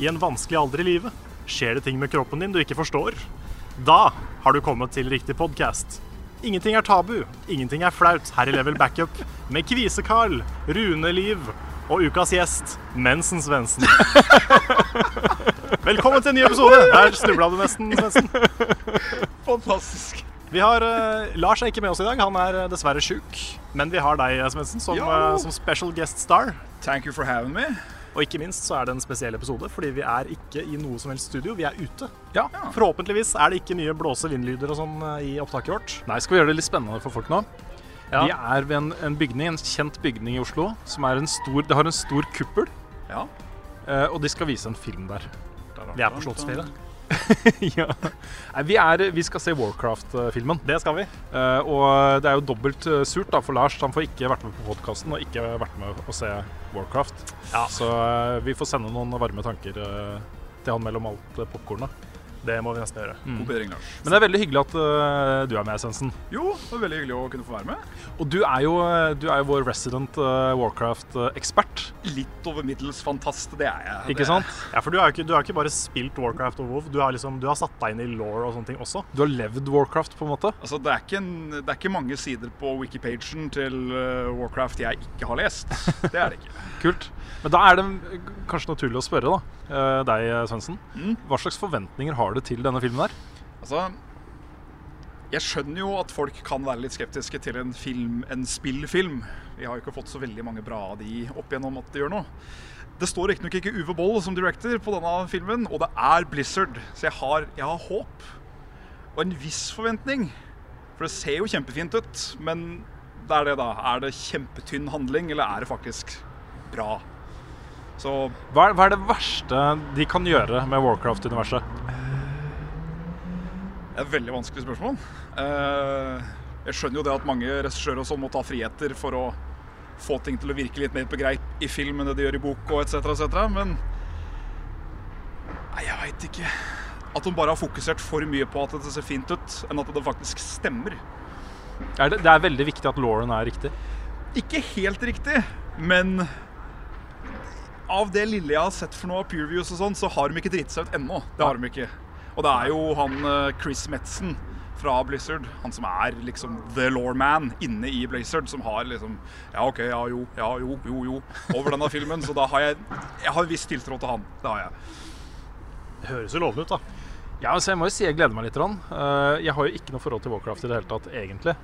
I en vanskelig alder i livet? Skjer det ting med kroppen din du ikke forstår? Da har du kommet til riktig podkast. Ingenting er tabu, ingenting er flaut her i Level Backup med Kvise-Carl, Rune Liv og ukas gjest, Mensen Svendsen. Velkommen til en ny episode. Der snubla du nesten, Svendsen. Fantastisk. Vi har, uh, Lars er ikke med oss i dag, han er eh, dessverre sjuk. Men vi har deg, Svendsen, som, eh, som special guest star. Thank you for having me. Og ikke minst så er det en spesiell episode, fordi vi er ikke i noe som helst studio, vi er ute. Ja. Forhåpentligvis er det ikke mye blåse vindlyder og sånn eh, i opptaket vårt. Nei, skal vi gjøre det litt spennende for folk nå? Ja. Vi er ved en, en bygning, en kjent bygning i Oslo, som er en stor, det har en stor kuppel, Ja. eh, og de skal vise en film der. Vi er på slottsferie. ja. Nei, vi, er, vi skal se Warcraft-filmen, Det skal vi. eh, og det er jo dobbelt surt da, for Lars. Han får ikke vært med på podkasten og ikke vært med å se Warcraft. Ja. Så eh, vi får sende noen varme tanker eh, til han mellom alt uh, popkornet. Det må vi nesten gjøre. Mm. Men det er veldig hyggelig at uh, du er med, Svendsen. Jo, det var veldig hyggelig å kunne få være med. Og du er jo, du er jo vår resident uh, Warcraft-ekspert. Litt over middels fantast, det er jeg. Ikke Det- sant? Ja, for du har jo ikke, ikke bare spilt Warcraft og WoW, du har, liksom, du har satt deg inn i law og sånne ting også. Du har levd Warcraft, på en måte. Altså, det er, ikke en, det er ikke mange sider på wikipagen til uh, Warcraft jeg ikke har lest. Det er det ikke. Kult. Men da er det eh, kanskje naturlig å spørre da, eh, deg, Svendsen. Mm. Hva slags forventninger har du til denne filmen her? Altså, jeg skjønner jo at folk kan være litt skeptiske til en film, en spillfilm. Vi har jo ikke fått så veldig mange bra av de opp igjennom at de gjør noe. Det står riktignok ikke Uwe Boll som director på denne filmen, og det er Blizzard. Så jeg har, jeg har håp. Og en viss forventning. For det ser jo kjempefint ut, men det er det, da. Er det kjempetynn handling, eller er det faktisk bra? Så Hva er, hva er det verste de kan gjøre med Warcraft-universet? Det er et veldig vanskelig spørsmål. Eh, jeg skjønner jo det at mange regissører og sånn må ta friheter for å få ting til å virke litt mer på greip i film enn det de gjør i bok og etc., etc., men Nei, jeg veit ikke. At de bare har fokusert for mye på at det ser fint ut, enn at det faktisk stemmer. Er det, det er veldig viktig at Lauren er riktig. Ikke helt riktig, men av det lille jeg har sett for noe av peer reviews og sånn, så har de ikke dritt seg ut ennå. Det har de ikke. Og det er jo han eh, Chris Metzen fra Blizzard, han som er liksom the law man inne i Blizzard, som har liksom Ja, OK, ja jo, ja jo, jo, jo, over denne filmen. Så da har jeg Jeg har en viss tiltro til han. Det har jeg. Det høres jo lovende ut, da. Ja, altså jeg må jo si jeg gleder meg litt. Rann. Eh, jeg har jo ikke noe forhold til Warcraft i det hele tatt, egentlig.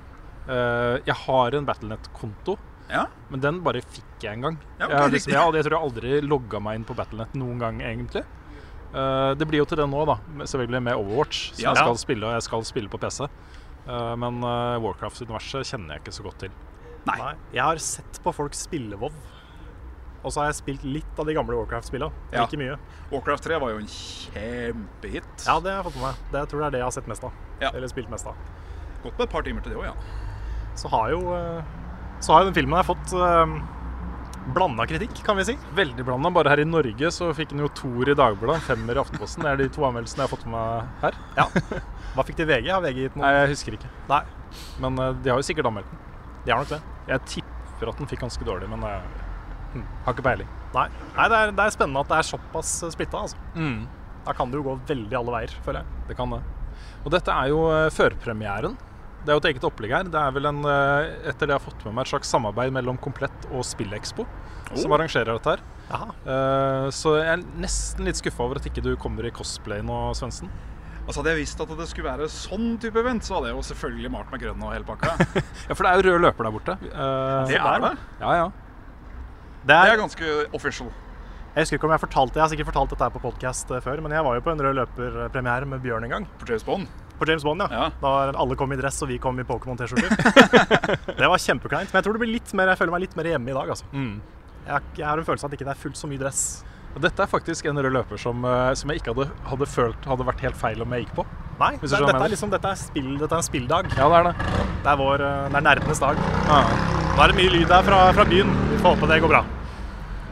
Eh, jeg har en Battlenet-konto, Ja. men den bare fikk jeg en gang. Ja, okay, jeg, liksom, jeg, jeg tror jeg aldri logga meg inn på Battlenet noen gang, egentlig. Eh, det blir jo til det nå, da. Selvfølgelig med Overwatch, som Ja. jeg skal spille, og jeg skal spille på PC. Eh, men eh, Warcraft-universet kjenner jeg ikke så godt til. Nei. Nei. Jeg har sett på folk spille WoW. Og så har jeg spilt litt av de gamle Warcraft-spillene. Ja. Ikke mye. Warcraft 3 var jo en kjempehit. Ja, det har jeg fått med meg. Det tror jeg er det jeg har sett mest av. Ja. Eller spilt mest av. Gått med et par timer til det òg, ja. Så har jo Så har jo den filmen her fått uh, blanda kritikk, kan vi si. Veldig blanda. Bare her i Norge så fikk den jo toer i Dagbladet, femmer i Aftenposten. Det er de to anmeldelsene jeg har fått med meg her. Ja. Hva fikk de i VG? Har VG gitt Nei, jeg husker ikke. Nei. Men eh, de har jo sikkert anmeldt den. De har nok det. Jeg tipper at den fikk ganske dårlig, men jeg hm, har ikke peiling. Nei, Nei det, er, det er spennende at det er såpass splitta. Altså. Mm. Da kan det jo gå veldig alle veier, føler jeg. Det kan det. Og dette er jo eh, førpremieren. Det er jo et eget opplegg her. Det er vel en, eh, etter det jeg har fått med meg, et slags samarbeid mellom Komplett og Spillekspo som arrangerer dette her. Eh, så jeg er nesten litt skuffa over at ikke du kommer i cosplay nå, Svendsen. Altså Hadde jeg visst at det skulle være sånn type event, så hadde jeg jo selvfølgelig malt meg grønn og hele pakka. Ja, for det er jo rød løper der borte. Uh, Det er det. Ja, ja. Det Det er, er ganske official. jeg husker ikke om jeg fortalte Jeg har sikkert fortalt dette her på podkast før, men jeg var jo på en rød løper-premiere med Bjørn en gang. På James Bond. På James Bond, ja. Ja. Da alle kom i dress, og vi kom i Pokémon-T-skjorter. det var kjempekleint. Men jeg tror det blir litt mer Jeg føler meg litt mer hjemme i dag, altså. Mm. Jeg, jeg har en følelse av at ikke det er fullt så mye dress. Og dette er faktisk en rød løper som, eh, som jeg ikke hadde, hadde følt hadde vært helt feil om jeg gikk på. Nei, det, dette, er liksom, dette, er spill, dette er en spilldag. Ja, det er det. Det er, vår, eh, det er nerdenes dag. Ja. Nå er det mye lyd her fra, fra byen. Vi får håpe det går bra.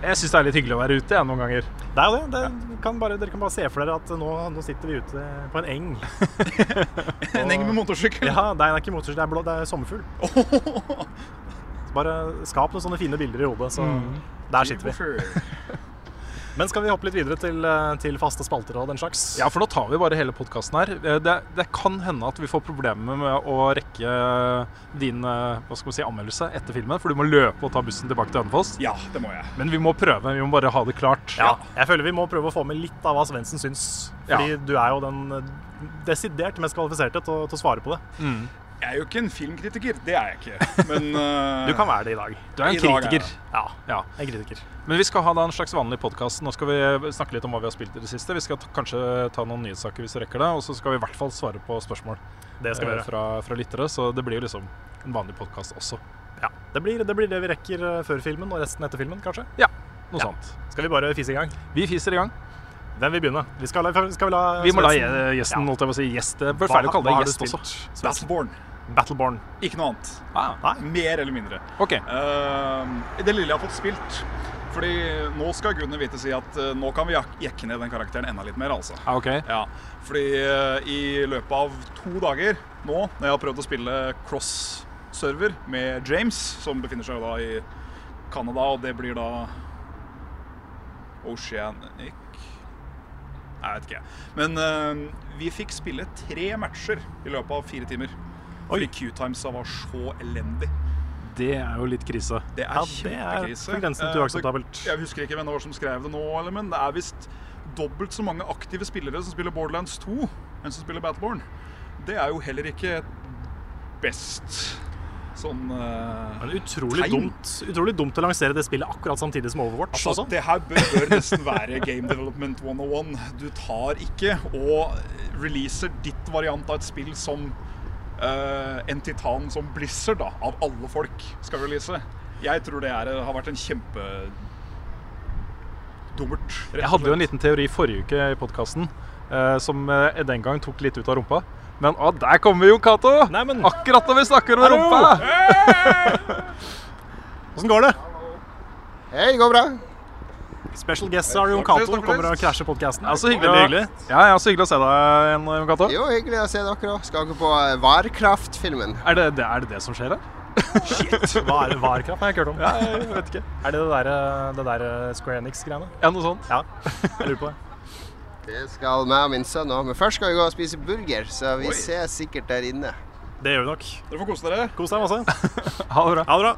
Jeg syns det er litt hyggelig å være ute jeg, noen ganger. Det er jo det. det kan bare, dere kan bare se for dere at nå, nå sitter vi ute på en eng. En eng med motorsykkel. Ja, det er ikke motorsykkel, det er, blå, det er sommerfugl. Bare skap noen sånne fine bilder i hodet, så der sitter vi. Men skal vi hoppe litt videre til, eh, til faste spalter og den slags? Ja, for nå tar vi bare hele podkasten her. Eh, Det, det kan hende at vi får problemer med å rekke din eh, hva skal si, anmeldelse etter filmen, for du må løpe og ta bussen tilbake til Hønefoss. Ja, det må jeg. Men vi må prøve. Vi må bare ha det klart. Ja, jeg føler vi må prøve å få med litt av hva Svendsen syns. Fordi Ja. du er jo den desidert mest kvalifiserte til, å- til å svare på det. Mm. Jeg er jo ikke en filmkritiker. Det er jeg ikke. Men uh, Du kan være det i dag. Du er en kritiker. dag er. Ja, Ja. jeg er kritiker. Men vi skal ha da en slags vanlig podkast. Nå skal vi snakke litt om hva vi har spilt i det siste. Vi skal kanskje ta noen nyhetssaker hvis vi rekker det. Og så skal vi i hvert fall svare på spørsmål Det skal vi eh, gjøre. fra, fra lyttere. Så det blir jo liksom en vanlig podkast også. Ja, det, blir, det blir det vi rekker eh, før filmen, og resten etter filmen, kanskje. Ja, noe Ja. sånt. Skal vi bare fise i gang? Vi fiser i gang. Hvem vil begynne? Vi skal, skal vi la Vi må la gjesten, Ja. holdt jeg på å si, gjest. Det bør feil å kalle det gjest også. Battleborn. Battleborn. Ikke noe annet. Ah, Nei. Mer eller mindre. OK. Uh, det lille jeg har fått spilt. Fordi nå skal gudene vite si at uh, nå kan vi jekke ned den karakteren enda litt mer, altså. Ah, okay. Ja, fordi uh, i løpet av to dager nå, når jeg har prøvd å spille cross-server med James, som befinner seg da i Canada, og det blir da Oceanic Jeg vet ikke. Men uh, vi fikk spille tre matcher i løpet av fire timer. Fordi Q-timesa var så elendig. Det er jo litt krise. Det er Ja, det er kjempekrise. grensen til Eh, uakseptabelt. så Jeg husker ikke hvem det var som skrev det nå, men det er visst dobbelt så mange aktive spillere som spiller Borderlands 2 enn som spiller Battleborn. Det er jo heller ikke best sånn uh, Men utrolig Tegn. dumt, utrolig dumt å lansere det spillet akkurat samtidig som Overwatch. Altså, også. det her bør, bør nesten være Game Development 101. Du tar ikke og releaser ditt variant av et spill som uh, en titan som Blizzard, da, av alle folk, skal release. Jeg tror det er, har vært en kjempe dummert. Jeg hadde jo en liten teori forrige uke i podkasten som eh, den gang tok litt ut av rumpa. Men å, der kommer Jon Cato! Akkurat når vi snakker om Hallo! rumpa! Åssen går det? Hei, det går bra. Special guest er Jon Cato. Kommer og krasjer podkasten. Ja, så hyggelig. Ja, ja, så hyggelig å se deg igjen, Jon Cato. Jo, hyggelig å se dere òg. Skal dere på eh, Warcraft-filmen? Er det, det, er det det som skjer her? Shit. Var, Varkraft, har jeg ikke hørt om. Ja, jeg vet ikke. Er det det der, det der Square Enix-greiene? Ja, noe sånt. Ja, jeg lurer på det. Det skal meg og min sønn òg. Men først skal vi gå og spise burger, så vi Oi. ses sikkert der inne. Det gjør vi nok. Dere får kose dere. Kos deg masse. Ha det bra. Ha det bra.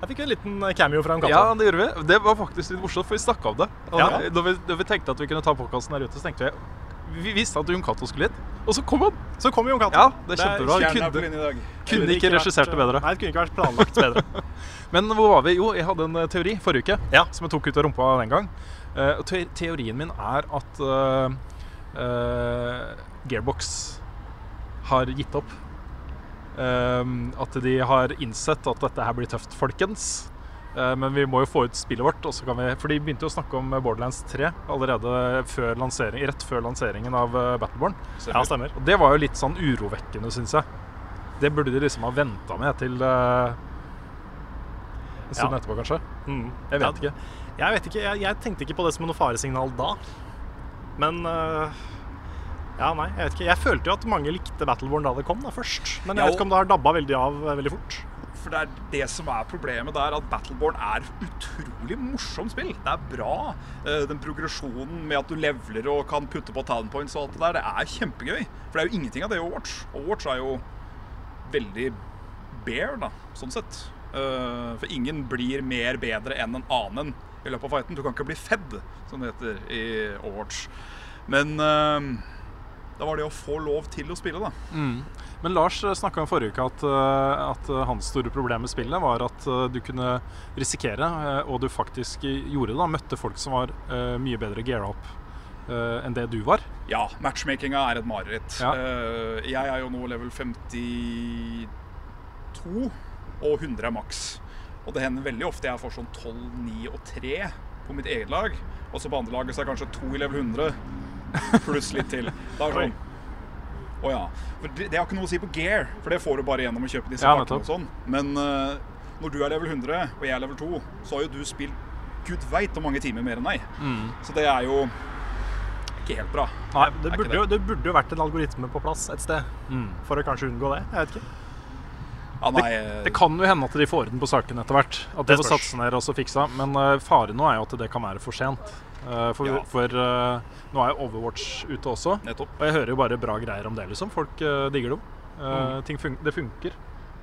Jeg fikk en liten cameo fra en katt. Ja, det gjorde vi. Det var faktisk litt morsomt, for vi snakka om det. Og Ja. da, vi, da vi tenkte at vi kunne ta podkasten her ute, så tenkte vi Vi visste at Jon Cato skulle hit, og så kom han! Så kom Jon Cato. Ja, det er kjempebra. Det er Kunne, kunne Kunne ikke regissert det bedre. Nei, det kunne ikke vært planlagt bedre. Men hvor var vi? Jo, jeg hadde en eh, teori forrige uke Ja. som jeg tok ut av rumpa den gang. Eh, og te teorien min er at uh, uh, Gearbox har gitt opp. Um, at de har innsett at dette her blir tøft, folkens. Eh, men vi må jo få ut spillet vårt. Og så kan vi, for de begynte jo å snakke om Borderlands 3 allerede før rett før lanseringen av eh, Battleborn. Ja, stemmer. Og det var jo litt sånn urovekkende, syns jeg. Det burde de liksom ha venta med til eh, en stund Ja. etterpå, kanskje. Mm. Jeg vet Ja, ikke. Jeg vet ikke, jeg, jeg tenkte ikke på det som noe faresignal da. Men uh, Ja, nei, jeg vet ikke. Jeg følte jo at mange likte Battleborn da det kom, da først. Men jeg vet ikke om det har dabba veldig av øh, veldig fort. For det er det som er problemet der, at Battleborn er utrolig morsomt spill. Det er bra. Eh, Den progresjonen med at du levler og kan putte på townpoints points og alt det der, det er kjempegøy. For det er jo ingenting av det i Overwatch. Overwatch er jo veldig bare, da, sånn sett. Eh, For ingen blir mer bedre enn en annen i løpet av fighten. Du kan ikke bli fedd, som det heter i Overwatch. Men eh, da var det å få lov til å spille, da. Mm. Men Lars snakka om forrige uke at, eh, at eh, hans store problem med spillet var at eh, du kunne risikere, eh, og du faktisk gjorde det, da, møtte folk som var eh, mye bedre geara opp eh, enn det du var. Ja, matchmakinga er et mareritt. Ja. Eh, jeg er jo nå level 52, og 100 er maks. Og det hender veldig ofte jeg får sånn 12, 9 og 3 på mitt eget lag. Og så på andre laget så er det kanskje 2 i level 100, pluss litt til. Da er det sånn Å ja. For det, det har ikke noe å si på gear, for det får du bare gjennom å kjøpe disse Ja, og sånn. Men uh, når du er level 100, og jeg er level 2, så har jo du spilt gud veit hvor mange timer mer enn meg. Mm. Så det er jo ikke helt bra. Nei, det burde, det. jo, det burde jo vært en algoritme på plass et sted Mm. for å kanskje unngå det. Jeg vet ikke. Ja, nei, det, Det kan jo hende at de får orden på saken etter hvert. At de får satse ned og så fiksa. Men uh, faren nå er jo at det kan være for sent. Uh, for Ja. for uh, nå er jo Overwatch ute også. nettopp. Og jeg hører jo bare bra greier om det, liksom. Folk eh, digger dem. Eh, Mm. ting fun det funker.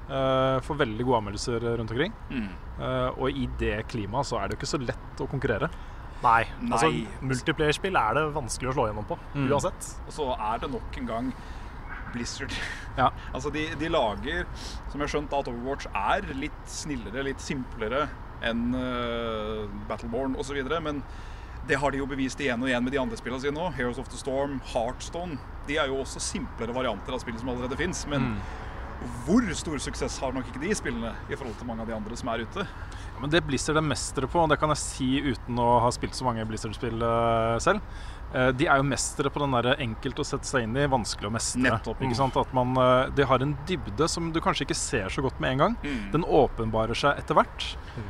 Uh, får veldig gode anmeldelser rundt omkring. Mm. Eh, og i det klimaet så er det jo ikke så lett å konkurrere. Nei. Nei. Altså, multiplayerspill er det vanskelig å slå gjennom på, Mm. uansett. Og så er det nok en gang Blizzard. Ja. altså de, de lager, som jeg har skjønt, at Overwatch er litt snillere, litt simplere enn uh, Battleborn osv. Men det har de jo bevist igjen og igjen med de andre spillene sine nå. Heroes of the Storm, Heartstone. De er jo også simplere varianter av spill som allerede fins. Men Mm. hvor stor suksess har nok ikke de spillene i forhold til mange av de andre som er ute? Ja, men det Blizzard er mestere på, og det kan jeg si uten å ha spilt så mange Blizzard-spill eh, selv, de er jo mestere på den der enkelt å sette seg inn i, vanskelig å mestre. Nettopp. Ikke sant? At man, eh, De har en dybde som du kanskje ikke ser så godt med en gang. Mm. Den åpenbarer seg etter hvert.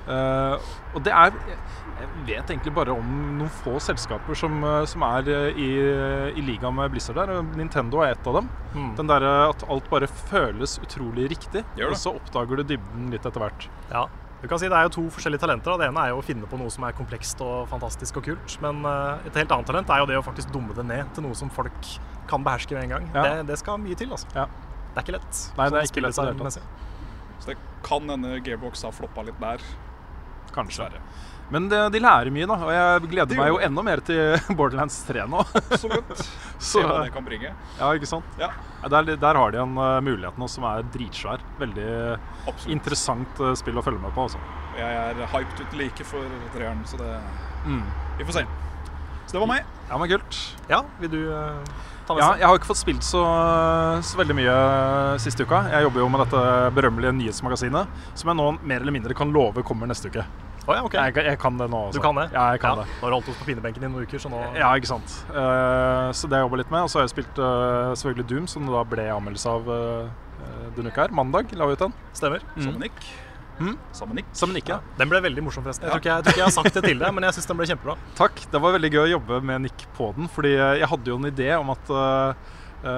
Uh, og det er Jeg vet egentlig bare om noen få selskaper som, eh, som er eh, i, i liga med Blizzard der. Nintendo er et av dem. Mm. Den derre at alt bare føles utrolig riktig, og så oppdager du dybden litt etter hvert. Ja. Du kan si Det er jo to forskjellige talenter. da. Det ene er jo å finne på noe som er komplekst og fantastisk og kult. Men eh, et helt annet talent er jo det å faktisk dumme det ned til noe som folk kan beherske med en gang. Ja. Det, det skal mye til. altså. Ja. Det er ikke lett. Nei, det er ikke lett. Så det kan hende Gearbox har floppa litt der. Kanskje. Men det, de lærer mye, da. Og jeg gleder De meg jo enda mer til Borderlands 3 nå. Absolutt. godt Se hva det kan bringe. ja, ikke sant? Ja, Ja, Der, der har de en uh, mulighet nå som er dritsvær. Veldig absolutt. interessant uh, spill å følge med på. Også. Jeg er hyped ut like for treeren, så det Mm. Vi får se. Så det var meg. Ja, men kult. Ja, vil du eh, ta med Ja, seg? jeg har ikke fått spilt så, så veldig mye uh, siste uka. Jeg jobber jo med dette berømmelige nyhetsmagasinet, som jeg nå mer eller mindre kan love kommer neste uke. Oh, ja, ok. Jeg, jeg kan det nå. Også. Du kan det? Ja, jeg kan ja. det. Nå har du holdt oss på pinebenken i noen uker, så nå Ja, ikke sant. Uh, så det jeg jobba litt med. Og så har jeg spilt uh, selvfølgelig Doom, som det da ble anmeldelse av uh, denne uka her. Mandag la vi ut den. stemmer. Sammen Nick. Mm. Sammen Nick. Sammen ikke. Den ble veldig morsom, forresten. Jeg tror ikke jeg, jeg, tror ikke jeg har sagt det til deg, men jeg syns den ble kjempebra. Takk. Det var veldig gøy å jobbe med Nick på den. Fordi eh, jeg hadde jo en idé om at eh,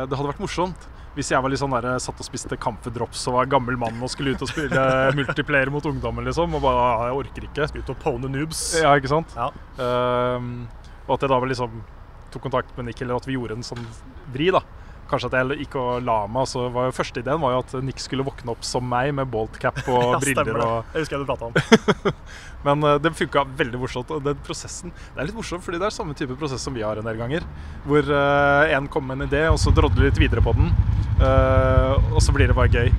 det hadde vært morsomt hvis jeg var litt sånn der, satt og spiste Camphor-drops og var gammel mann og skulle ut og spille multiplayer mot ungdommen, liksom. Og bare «Ah, Jeg orker ikke. Skulle Ut og pone noobs. Ja, ikke sant? Ja. Ehm, og at jeg da var liksom tok kontakt med Nick, eller at vi gjorde en sånn vri, da. Kanskje at jeg gikk og la meg. Så var jo første ideen var jo at Nick skulle våkne opp som meg, med boltcap og Ja, briller. det. og Jeg husker jeg du prata om. Men eh, det funka veldig morsomt. Og den prosessen Det er litt morsomt, fordi det er samme type prosess som vi har en del ganger. Hvor uh, en kommer med en idé, og så drodler litt videre på den. Uh, og så blir det bare gøy.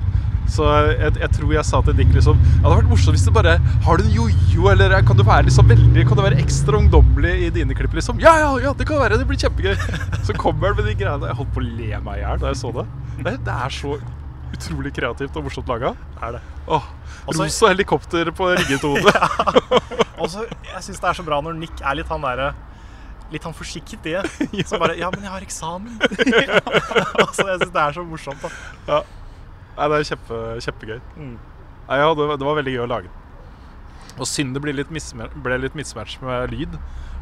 Så jeg, jeg tror jeg sa til Dick liksom Ja, det hadde vært morsomt hvis du bare Har du en jojo, eller kan du være liksom veldig Kan du være ekstra ungdommelig i dine klipp, liksom? Ja, ja, ja, det kan være. Det blir kjempegøy. Så kommer han med de greiene. Jeg holdt på å le meg i hjel da jeg så det. det. Det er så utrolig kreativt og morsomt laga. Er det. Åh, Også- rosa helikopter på rigget hode. ja. Også, jeg syns det er så bra når Nick er litt han derre Litt han forsiktige. Som bare Ja, men jeg har eksamen. altså, jeg syns det er så morsomt, da. Nei, det er kjempe, kjempegøy. Mm. Nei, ja, det, var- det var veldig gøy å lage den. Og synd det ble litt, mismatch med lyd.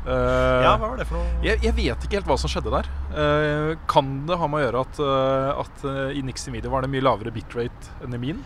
Uh, Ja, hva var det for noe? jeg, jeg vet ikke helt hva som skjedde der. Uh, kan det ha med å gjøre at, uh, at i Nixie Media var det mye lavere bitrate enn i min?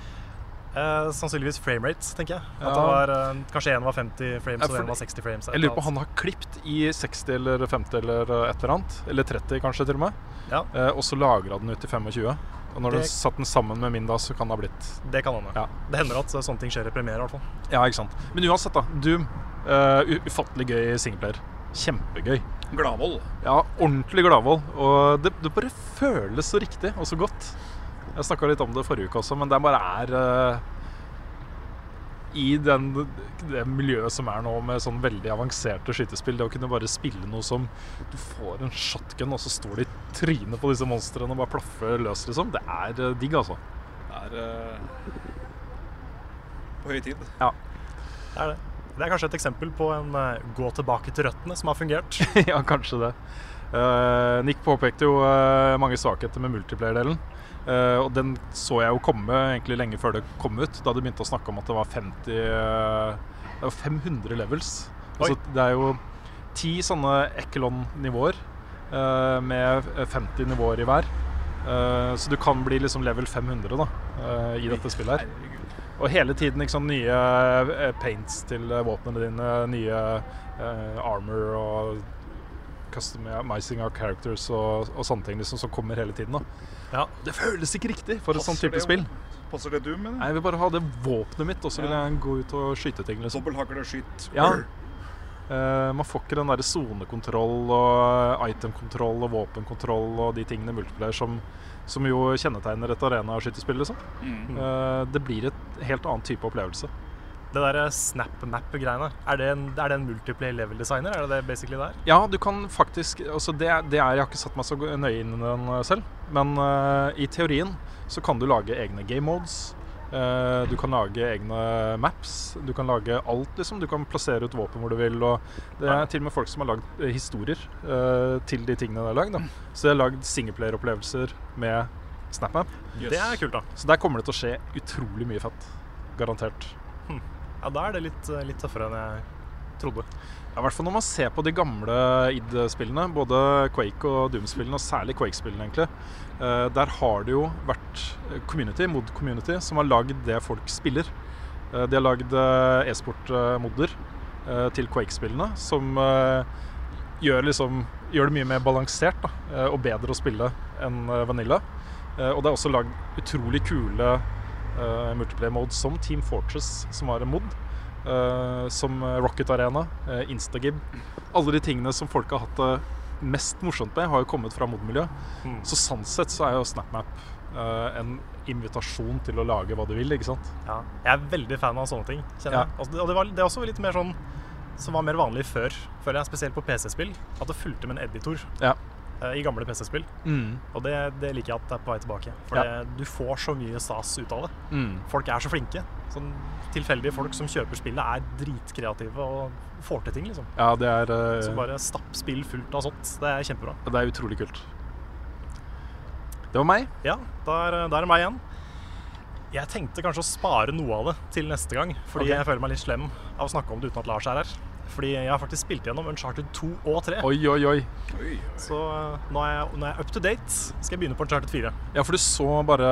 Eh, sannsynligvis framerate, tenker jeg. At Ja. det var, eh, kanskje én var 50 frames og én var 60 frames. Jeg lurer på han har klipt i 60 eller 50 eller et eller annet. Eller 30 kanskje til og med. Ja. Eh, og så lagra den ut til 25. Og når du Det- satt den sammen med min da, så kan det ha blitt Det kan hende. Ja. Det hender at eh, sånne ting skjer i premiere. i hvert fall. Ja, ikke sant. Men uansett, da. Doom. Uh, ufattelig gøy singleplayer. Kjempegøy. Gladvold. Ja, ordentlig gladvold. Og det, det bare føles så riktig og så godt. Jeg snakka litt om det forrige uke også, men det bare er eh, I den, det miljøet som er nå, med sånn veldig avanserte skytespill, det å kunne bare spille noe som Du får en shotgun, og så står det i trynet på disse monstrene og bare plaffer løs, liksom. Det er eh, digg, altså. Det er uh, på høy tid. Det er det. Det er kanskje et eksempel på en uh, gå tilbake til røttene som har fungert. ja, kanskje det. Uh, Nick påpekte jo mange svakheter med multiplayer-delen. Eh, og den så jeg jo komme egentlig lenge før det kom ut, da de begynte å snakke om at det var 50 uh, Det var 500 levels. Altså, det er jo ti sånne Echelon-nivåer uh, med 50 nivåer i hver. Eh, så du kan bli liksom level 500 da, eh, i dette spillet her. Og hele tiden liksom, nye eh, paints til eh, våpnene dine, nye eh, armor og customizing av characters og, og sånne ting liksom, som kommer hele tiden. Da. Ja. Det føles ikke riktig for et sånt type det- spill. Passer det du, mener Nei, Jeg vil bare ha det våpenet mitt, og så vil jeg gå ut og skyte ting. Liksom. og skyt. Ja. Uh, man får ikke den derre sonekontroll og itemkontroll og våpenkontroll og de tingene i multiplayer som, som jo kjennetegner et arenaskytespill. Liksom. Mm. Uh, det blir et helt annet type opplevelse. Det der snap-map-greiene, er, det en- er det en multiplayer level designer? Er det det basically det er? Ja, du kan faktisk altså det, det er, Jeg har ikke satt meg så nøye inn i den eh, selv, men uh, i teorien så kan du lage egne game modes. Uh, du kan lage egne maps. Du kan lage alt, liksom. Du kan plassere ut våpen hvor du vil. Og det er til og med folk som har lagd historier uh, til de tingene de har lagd. Så de har lagd singleplayer-opplevelser med SnapMap. Det er kult, da. Så der kommer det til å skje utrolig mye fett. Garantert. Ja, Da er det litt, eh, litt tøffere enn jeg trodde. Ja, I hvert fall når man ser på de gamle id-spillene, både Quake og Doom-spillene, og særlig Quake-spillene, egentlig. Eh, der har det jo vært eh, community, mod-community, som har lagd det folk spiller. De har lagd e-sport-modder til Quake-spillene, som gjør, liksom, gjør det mye mer balansert da, og bedre å spille enn Vanilla. Og det er også lagd utrolig kule uh, multiplayer-mode som Team Fortress, som var en mod. Uh, som Rocket Arena, uh, Instagib. Alle de tingene som folk har hatt det mest morsomt med, har jo kommet fra mod-miljøet. Mm. Så sånn sett så er jo SnapMap uh, en invitasjon til å lage hva du vil, ikke sant? Ja. Jeg er veldig fan av sånne ting. kjenner Ja. jeg. Det- Og det, var, det er også litt mer sånn som var mer vanlig før, føler jeg, spesielt på PC-spill. At det fulgte med en editor Ja. Eh, i gamle PC-spill. Mm. Og det, det liker jeg at det er på vei tilbake. For Ja. det, du får så mye stas ut av det. Mm. Folk er så flinke. Sånn tilfeldige folk som kjøper spillet, er dritkreative og får til ting, liksom. Ja, det er, uh, Så bare stapp spill fullt av sånt. Det er kjempebra. det er utrolig kult. Det var meg. Ja, da er det meg igjen. Jeg tenkte kanskje å spare noe av det til neste gang, fordi okay. jeg føler meg litt slem av å snakke om det uten at Lars er her. Fordi jeg har faktisk spilt gjennom Uncharted 2 og 3. Oi, oi, oi. Oi. Så uh, nå er, jeg, nå er jeg up to date. Skal jeg begynne på Uncharted 4. Ja, for du så bare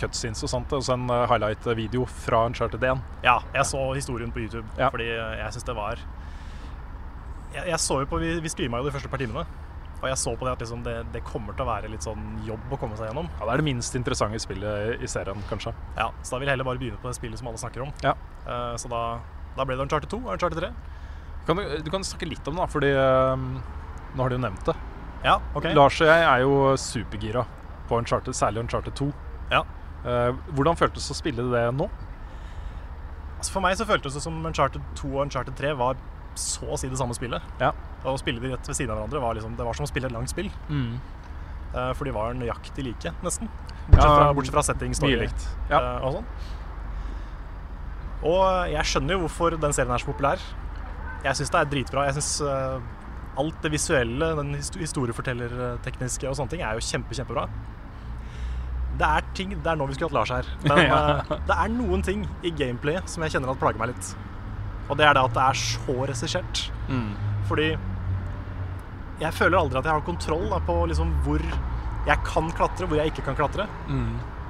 cutscenes og sånt, og så en eh, highlight-video fra Uncharted 1. Ja, jeg så historien på YouTube, Ja. fordi jeg syns det var jeg, jeg så jo på, Vi, vi streama jo de første par timene, og jeg så på det at liksom det, det kommer til å være litt sånn jobb å komme seg gjennom. Ja, Det er det minst interessante spillet i serien, kanskje. Ja, Så da vil jeg heller bare begynne på det spillet som alle snakker om. Ja. Uh, så da, da ble det Uncharted 2 og Uncharted 3. Kan du, du kan snakke litt om det, fordi um, nå har du jo nevnt det. Ja, ok. Lars og jeg er jo supergira på Uncharted, særlig Uncharted 2. Ja. Uh, hvordan føltes det å spille det nå? Altså For meg så føltes det som Uncharted 2 og Uncharted 3 var så å si det samme spillet. Ja. Og å spille de rett ved siden av hverandre var liksom, det var som å spille et langt spill. Eh, for de var nøyaktig like, nesten. Bortsett, Ja, fra, bortsett fra setting, story likt. Ja. Uh, og sånn. Og jeg skjønner jo hvorfor den serien er så populær. Jeg syns det er dritbra. Jeg synes uh, alt det visuelle, den historiefortellertekniske og sånne ting, er jo kjempe, kjempebra. Det er ting Det er nå vi skulle hatt Lars her. Men eh, det er noen ting i gameplayet som jeg kjenner at plager meg litt. Og det er det at det er så regissert. Fordi jeg føler aldri at jeg har kontroll da, på liksom hvor jeg kan klatre, hvor jeg ikke kan klatre.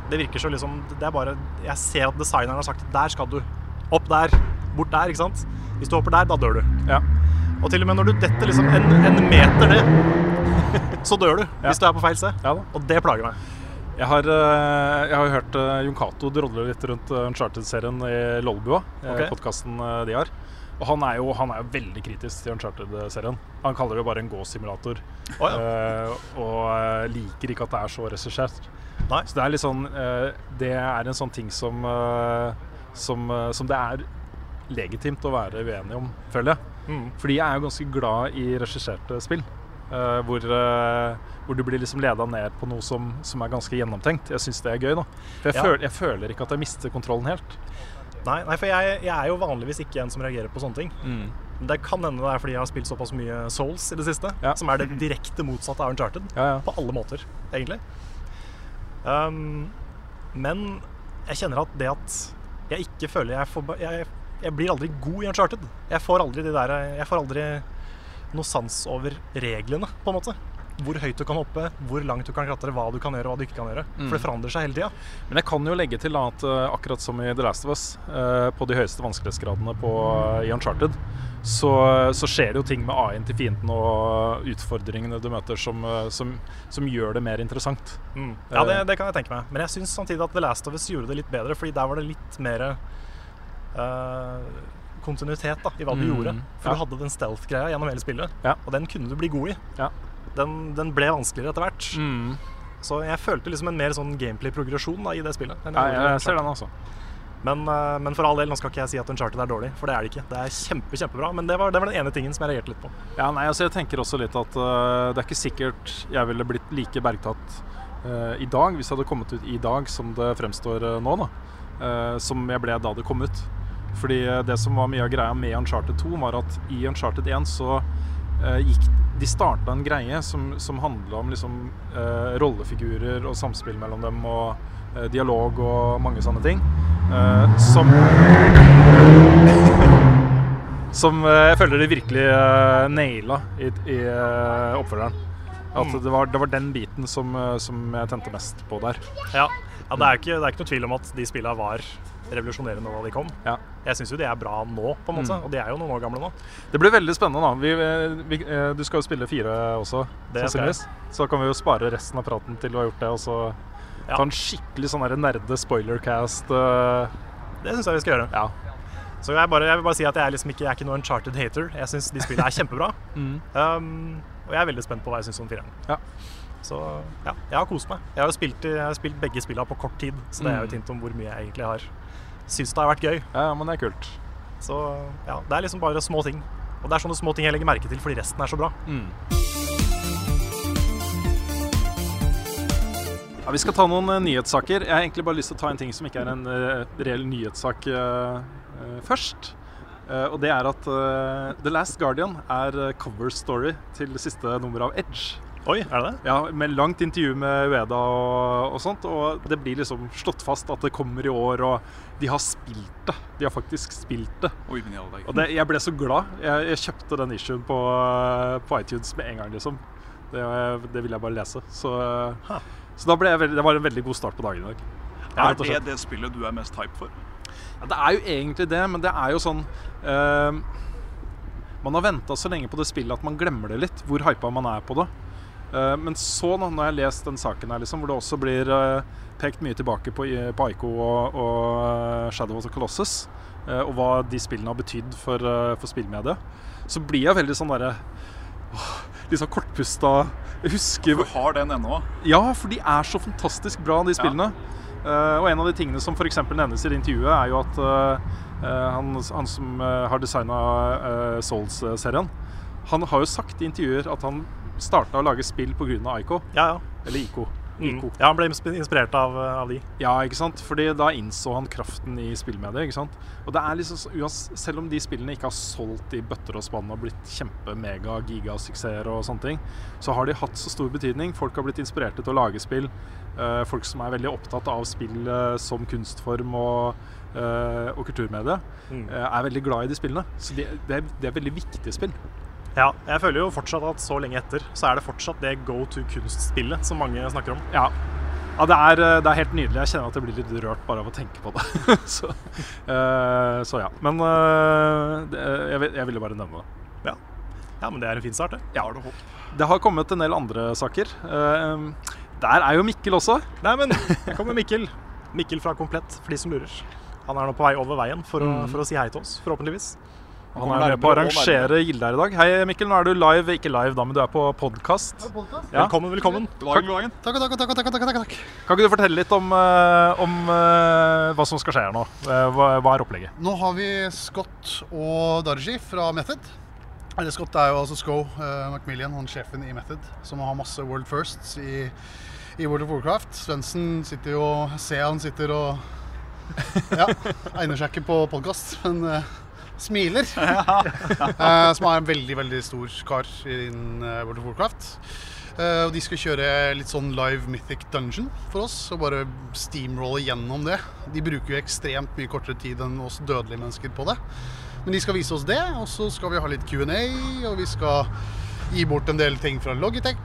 Det virker så liksom Det er bare Jeg ser at designeren har sagt Der skal du. Opp der. Bort der, ikke sant. Hvis du hopper der, da dør du. Ja. Og til og med når du detter liksom en, en meter ned, så dør du. Hvis du er på feil sted. Ja. Og det plager meg. Jeg har, eh, jeg har hørt eh, Jon Cato drodle litt rundt eh, Uncharted-serien i Lolbua. Okay. podkasten de har. Og han er, jo, han er jo veldig kritisk til Uncharted-serien. Han kaller det bare en gåsimulator. Å, eh, og liker ikke at det er så regissert. Så det er litt sånn Det er en sånn ting som, som, som det er legitimt å være uenig om, føler jeg. Mm. Fordi jeg er jo ganske glad i regisserte spill. Uh, hvor, uh, hvor du blir liksom leda ned på noe som, som er ganske gjennomtenkt. Jeg syns det er gøy. da For jeg, Ja. føler, jeg føler ikke at jeg mister kontrollen helt. Nei, nei, for jeg, jeg er jo vanligvis ikke en som reagerer på sånne ting. Det kan hende det er fordi jeg har spilt såpass mye Souls i det siste, Ja. som er det direkte motsatte av Uncharted. Ja. På alle måter, egentlig. Um, men jeg kjenner at det at jeg ikke føler jeg får jeg, jeg blir aldri god i Uncharted. Jeg får aldri de der Jeg får aldri noe sans over reglene, på en måte. Hvor høyt du kan hoppe, hvor langt du kan klatre, hva du kan gjøre og hva du ikke kan gjøre. For det forandrer seg hele tida. Men jeg kan jo legge til at eh, akkurat som i The Last of Us, eh, på de høyeste vanskelighetsgradene på, eh, i Uncharted, så, så skjer det jo ting med AI-en til fienden og utfordringene du møter, som, som, som gjør det mer interessant. Mm. Ja, det, det kan jeg tenke meg. Men jeg syns samtidig at The Last of Us gjorde det litt bedre, Fordi der var det litt mer eh, kontinuitet da, i hva du Mm, gjorde. For ja. du hadde den stealth-greia gjennom hele spillet, Ja. og den kunne du bli god i. Ja. Den, den ble vanskeligere etter hvert. Mm. Så jeg følte liksom en mer sånn gameplay-progresjon i det spillet. Ja, jeg jeg ser den, altså. Men, uh, men for all del, nå skal ikke jeg si at Uncharted er dårlig, for det er det ikke. Det er kjempe, kjempebra, men det var, det var den ene tingen som jeg reagerte litt på. Ja, nei, altså jeg tenker også litt at uh, det er ikke sikkert jeg ville blitt like bergtatt uh, i dag, hvis det hadde kommet ut i dag som det fremstår nå, da. Som jeg ble da det kom ut. Fordi øh, det som var mye av greia med Uncharted 2, var at i Uncharted 1 så øh, gikk De starta en greie som, som handla om liksom øh, rollefigurer og samspill mellom dem og øh, dialog og mange sånne ting. øh, som som eh, jeg føler de virkelig naila i, i eh, oppfølgeren. At det, var, det var den biten som, eh, som jeg tente mest på der. Ja, ja det, er ikke, det er ikke noe tvil om at de spillene var revolusjonerende da de kom. Ja. Jeg syns jo de er bra nå, på en måte, Mm. og de er jo noen år gamle nå. Det blir veldig spennende, da. Vi, eh, vi, eh, du skal jo spille fire også, sannsynligvis. Så kan vi jo spare resten av praten til du har gjort det, og så Ja. ta en skikkelig sånn nerde spoilercast. eh, Det syns jeg vi skal gjøre. ja. Så jeg, bare, jeg vil bare si at jeg er liksom ikke, jeg er ikke noen Uncharted hater. Jeg syns de spillene er kjempebra. Mm. Um, og jeg er veldig spent på hva jeg syns om fireren. Ja. Så ja, jeg har kost meg. Jeg har jo spilt, jeg har spilt begge spillene på kort tid, så det er jo et Mm. hint om hvor mye jeg egentlig har syns det har vært gøy. ja, men det er kult. Så ja, det er liksom bare små ting. Og det er sånne små ting jeg legger merke til fordi resten er så bra. Mm. Ja, vi skal ta noen uh, nyhetssaker. Jeg har egentlig bare lyst til å ta en ting som ikke er en uh, reell nyhetssak uh, først. Og det er at The Last Guardian er cover story til det siste nummeret av Edge. Oi, er det det? Ja, Med langt intervju med Ueda og, og sånt. Og det blir liksom slått fast at det kommer i år, og de har spilt det. De har faktisk spilt det. Oi, men i alle dager. Og det, jeg ble så glad. Jeg, jeg kjøpte den issuen på, på iTunes med en gang, liksom. Det, det ville jeg bare lese. Så, så da ble jeg veldig, det var en veldig god start på dagen i dag. Er det det spillet du er mest hype for? Ja, det er jo egentlig det, men det er jo sånn uh, Man har venta så lenge på det spillet at man glemmer det litt, hvor hypa man er på det. Eh, men så, nå, når jeg har lest den saken her, liksom, hvor det også blir eh, pekt mye tilbake på, på Ico og, og eh, Shadow of the Colossus, og hva de spillene har betydd for, for spillmediet, så blir jeg veldig sånn derre Litt sånn kortpusta. Jeg husker Du har den ennå? ja, for de er så fantastisk bra, de spillene. Ja. og en av de tingene som f.eks. nevnes i det intervjuet, er jo at han, han som har designa Souls-serien, han har jo sagt i intervjuer at han starta å lage spill pga. Ico. Ja, ja. Eller Ico. Mm. Ja, han ble inspirert av, av de. Ja, ikke sant? Fordi da innså han kraften i spillmediet. ikke sant? Og det er liksom, Selv om de spillene ikke har solgt i bøtter og spann og blitt kjempe-mega-gigasuksesser og sånne ting, så har de hatt så stor betydning. Folk har blitt inspirerte til å lage spill. Eh, folk som er veldig opptatt av spill eh, som kunstform og, eh, og kulturmedie, Mm. eh, er veldig glad i de spillene. Så de, det, er, det er veldig viktige spill. Ja, jeg føler jo fortsatt at så lenge etter så er det fortsatt det go to kunstspillet som mange snakker om. Ja. Ja, det er, eh, det er helt nydelig. Jeg kjenner at jeg blir litt rørt bare av å tenke på det. så, uh, så ja. Men uh, det, jeg, jeg ville bare nevne det. Ja. ja, men det er en fin start, det. Ja. Det har kommet en del andre saker. Uh, der er jo Mikkel også. Nei, men her kommer Mikkel. Mikkel fra Komplett, for de som lurer. Han er nå på vei over veien for å, Mm. for å si hei til oss, forhåpentligvis. Han er med på å arrangere Gilde her i dag. Hei, Mikkel. Nå er du live, ikke live da, men du er på podkast. Ja. Velkommen, velkommen. God dagen, dagen. Takk, takk, takk, takk, takk, takk. Kan ikke du fortelle litt om, eh, om eh, hva som skal skje her nå? Eh, hva, hva er opplegget? Nå har vi Scott og Darji fra Method. Eller Scott er jo altså Sko uh, Macmillian, han sjefen i Method, som har masse World Firsts i, i World of Warcraft. Svendsen sitter jo Ser han sitter og Ja, egner seg ikke på podkast, men eh, smiler. Eh, som er en veldig, veldig stor kar innen eh, World of Warcraft. Eh, og de skal kjøre litt sånn live Mythic Dungeon for oss, og bare steamrolle gjennom det. De bruker jo ekstremt mye kortere tid enn oss dødelige mennesker på det. Men de skal vise oss det, og så skal vi ha litt Q&A, og vi skal gi bort en del ting fra Logitech,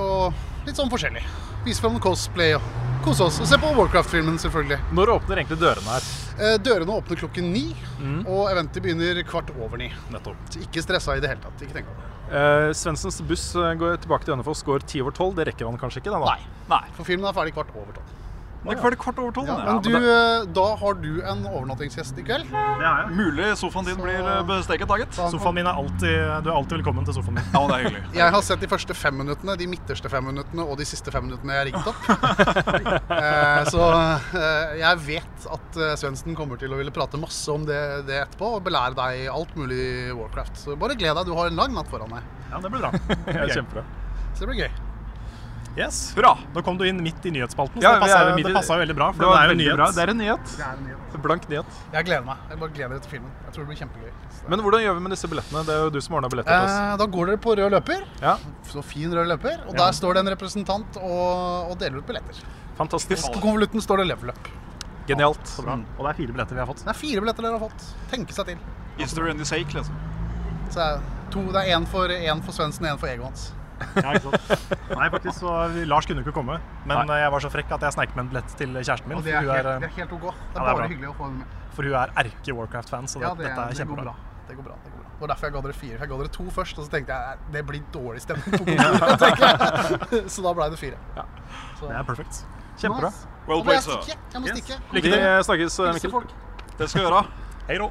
og litt sånn forskjellig. Vise fram cosplay og kose oss. Og se på Warcraft-filmen, selvfølgelig. Når åpner egentlig dørene her? Eh, dørene åpner klokken ni, Mm. og eventet begynner kvart over ni. Nettopp. Så ikke stressa i det hele tatt. Ikke tenk på det. Uh, Svendsens buss eh, går tilbake til Hønefoss går ti over tolv. Det rekker han kanskje ikke? Da, da. Nei. For filmen er ferdig kvart over tolv. Det er ferdig kvart over tolv. Ja, men du, eh, da har du en overnattingsgjest i kveld. Mulig sofaen din blir eh, besteket, da, gitt. Sofaen min er alltid Du er alltid velkommen til sofaen min. Ja, det er hyggelig. Jeg har sett de første fem minuttene, de midterste fem minuttene og de siste fem minuttene jeg har rigget opp. Eh, så jeg vet at Svendsen kommer til å ville prate masse om det, det etterpå og belære deg alt mulig i Warcraft. Så bare gled deg, du har en lang natt foran deg. Ja, det blir bra. Det Ok. Kjempebra. Så det blir gøy. Yes. Hurra! Nå kom du inn midt i nyhetsspalten, så Ja, det passa veldig bra. For Det det, er jo nyhet. bra. Det er en nyhet. Det er en nyhet. Blank nyhet. Jeg gleder meg. Jeg bare gleder meg til filmen. Jeg tror det blir kjempegøy. Men hvordan gjør vi med disse billettene? Det er jo du som ordna billetter til oss. Eh, da går dere på rød løper. Ja, Så fin rød løper. Og der står det en representant og, og deler ut billetter. Fantastisk. På konvolutten står det level up. Genialt. Så bra. Og det er fire billetter vi har fått. Det er fire billetter dere har fått. Tenke seg til. Is there any sake, liksom? Så er to, det er én for, en for Svendsen og én for egoet hans. Ja, ikke sant? Nei, faktisk, så Lars kunne ikke komme. Men Nei. jeg var så frekk at jeg sneik med en billett til kjæresten min. Og det er hun helt, er, det er helt OK. Det er Ja, det er hyggelig å få henne med. for hun er erke-Warcraft-fan, så det, Ja, det, dette er det går kjempebra. bra. Det går bra. Det går bra. Det var derfor jeg ga dere fire. Jeg ga dere to først, og så tenkte jeg det blir dårlig stemning på jeg. Så da ble det fire. Så, Det er perfekt. Kjempebra. Nice. Well played, sir. Jeg må Yes. stikke. Vi snakkes, eh, Mikkel. Det skal vi gjøre. Hei då.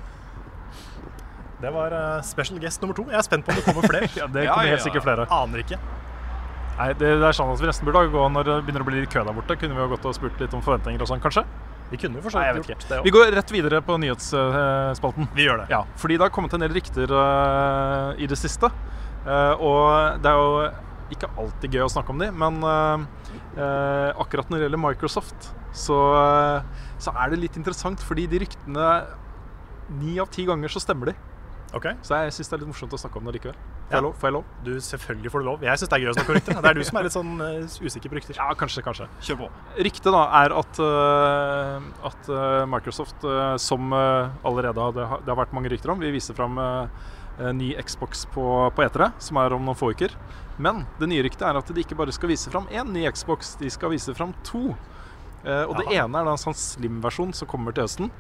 Det var eh, special guest nummer to. Jeg er spent på om det kommer flere. Ja, det kommer ja, helt sikkert flere. Aner ikke. Nei, det, det er sånn at vi nesten burde gå når det begynner å bli litt kø der borte. Kunne vi jo gått og spurt litt om forventninger og sånn, kanskje? Vi kunne jo for Nei, jeg vidt vet gjort det Vi går rett videre på nyhetsspalten. Vi gjør det. Ja, fordi det har kommet en del rykter uh, i det siste. Uh, og det er jo ikke alltid gøy å snakke om de, men uh, akkurat når det gjelder Microsoft, så, så er det litt interessant, fordi de ryktene Ni av ti ganger så stemmer de. Ok, Så jeg syns det er litt morsomt å snakke om det likevel. Får Ja. jeg lov? Får jeg lov? du, Selvfølgelig får du lov. Jeg syns det er gøy å snakke om rykter. Det er du som er litt sånn uh, usikker på rykter. Ja, kanskje, kanskje. Kjør på. Ryktet da er at, uh, at uh, Microsoft, som allerede har, det har, det har vært mange rykter om, vil vise fram en ny Xbox på, på E3, som er om noen få uker. Men det nye ryktet er at de ikke bare skal vise fram én ny Xbox, de skal vise fram to. Eh, og det ene er da en sånn slim-versjon som kommer til høsten.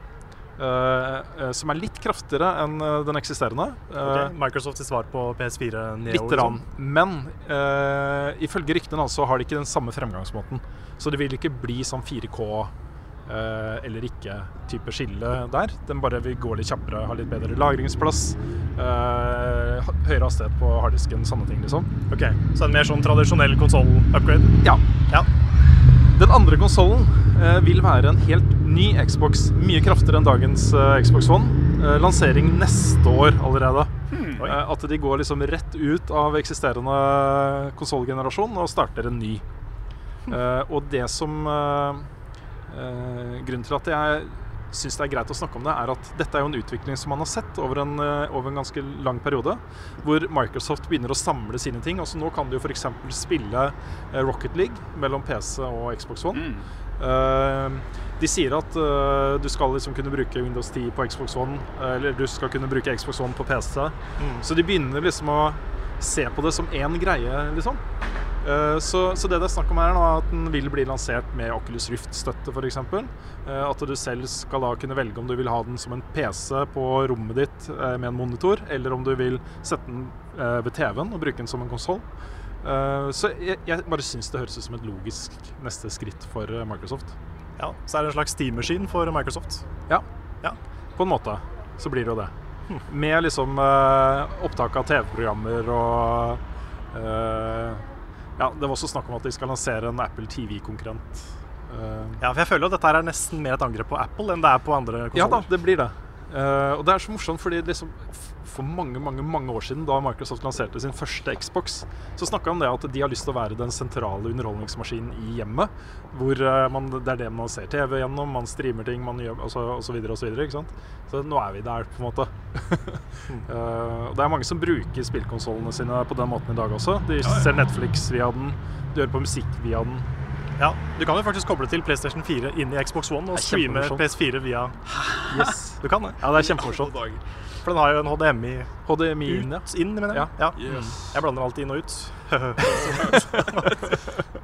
Eh, eh, som er litt kraftigere enn eh, den eksisterende. Okay. Microsoft sitt svar på PS4 Neo. Litt rann. liksom. Men uh, ifølge ryktene altså har de ikke den samme fremgangsmåten. Så det vil ikke bli sånn 4K uh, eller ikke-type skille der. Den bare vil gå litt kjappere, ha litt bedre lagringsplass. Uh, høyere hastighet på harddisken, sånne ting, liksom. Ok, Så en mer sånn tradisjonell konsoll-upgrade? Ja. Ja. Den andre konsollen eh, vil være en helt ny Xbox. Mye kraftigere enn dagens eh, Xbox One. Eh, lansering neste år allerede. Eh, at de går liksom rett ut av eksisterende konsollgenerasjon og starter en ny. Hmm. og det som Grunnen til at jeg syns det er greit å snakke om det, er at dette er jo en utvikling som man har sett over en, eh, over en ganske lang periode. Hvor Microsoft begynner å samle sine ting. Altså Nå kan du jo f.eks. spille eh, Rocket League mellom PC og Xbox One. Eh, de sier at eh, du skal liksom kunne bruke Windows 10 på Xbox One, eller du skal kunne bruke Xbox One på PC. Mm. Så de begynner liksom å se på det som én greie, liksom. Eh, Så, så det det er snakk om her nå, er at den vil bli lansert med Oculus Rift-støtte f.eks. At du selv skal da kunne velge om du vil ha den som en PC på rommet ditt eh, med en monitor, eller om du vil sette den eh, ved TV-en og bruke den som en konsoll. Så jeg, jeg bare syns det høres ut som et logisk neste skritt for eh, Microsoft. Ja, Så er det en slags steammaskin for Microsoft. Ja. Ja. På en måte så blir det jo det. Med liksom eh, opptak av TV-programmer og eh, Ja, det var også snakk om at de skal lansere en Apple TV-konkurrent. Eh, Ja, for jeg føler at dette er nesten mer et angrep på Apple enn det er på andre ja da, det blir det. Eh, og det er så morsomt, fordi liksom for mange mange, mange år siden, da Microsoft lanserte sin første Xbox, så snakka de om det at de har lyst til å være den sentrale underholdningsmaskinen i hjemmet. Hvor uh, man, det er det man ser TV gjennom, man streamer ting, man gjør altså, og så videre og så videre. Ikke sant? Så nå er vi der, på en måte. uh, og det er mange som bruker spillkonsollene sine på den måten i dag også. De ser Netflix via den, de hører på musikk via den. Ja, Du kan jo faktisk koble til PlayStation 4 inn i Xbox One og streame. PS4 via Yes. Du kan det. Ja, det er kjempemorsomt. For den har jo en HDMI HDMI ut, ja. inn, mener jeg. Ja. Ja. Yes. Jeg blander alltid inn og ut.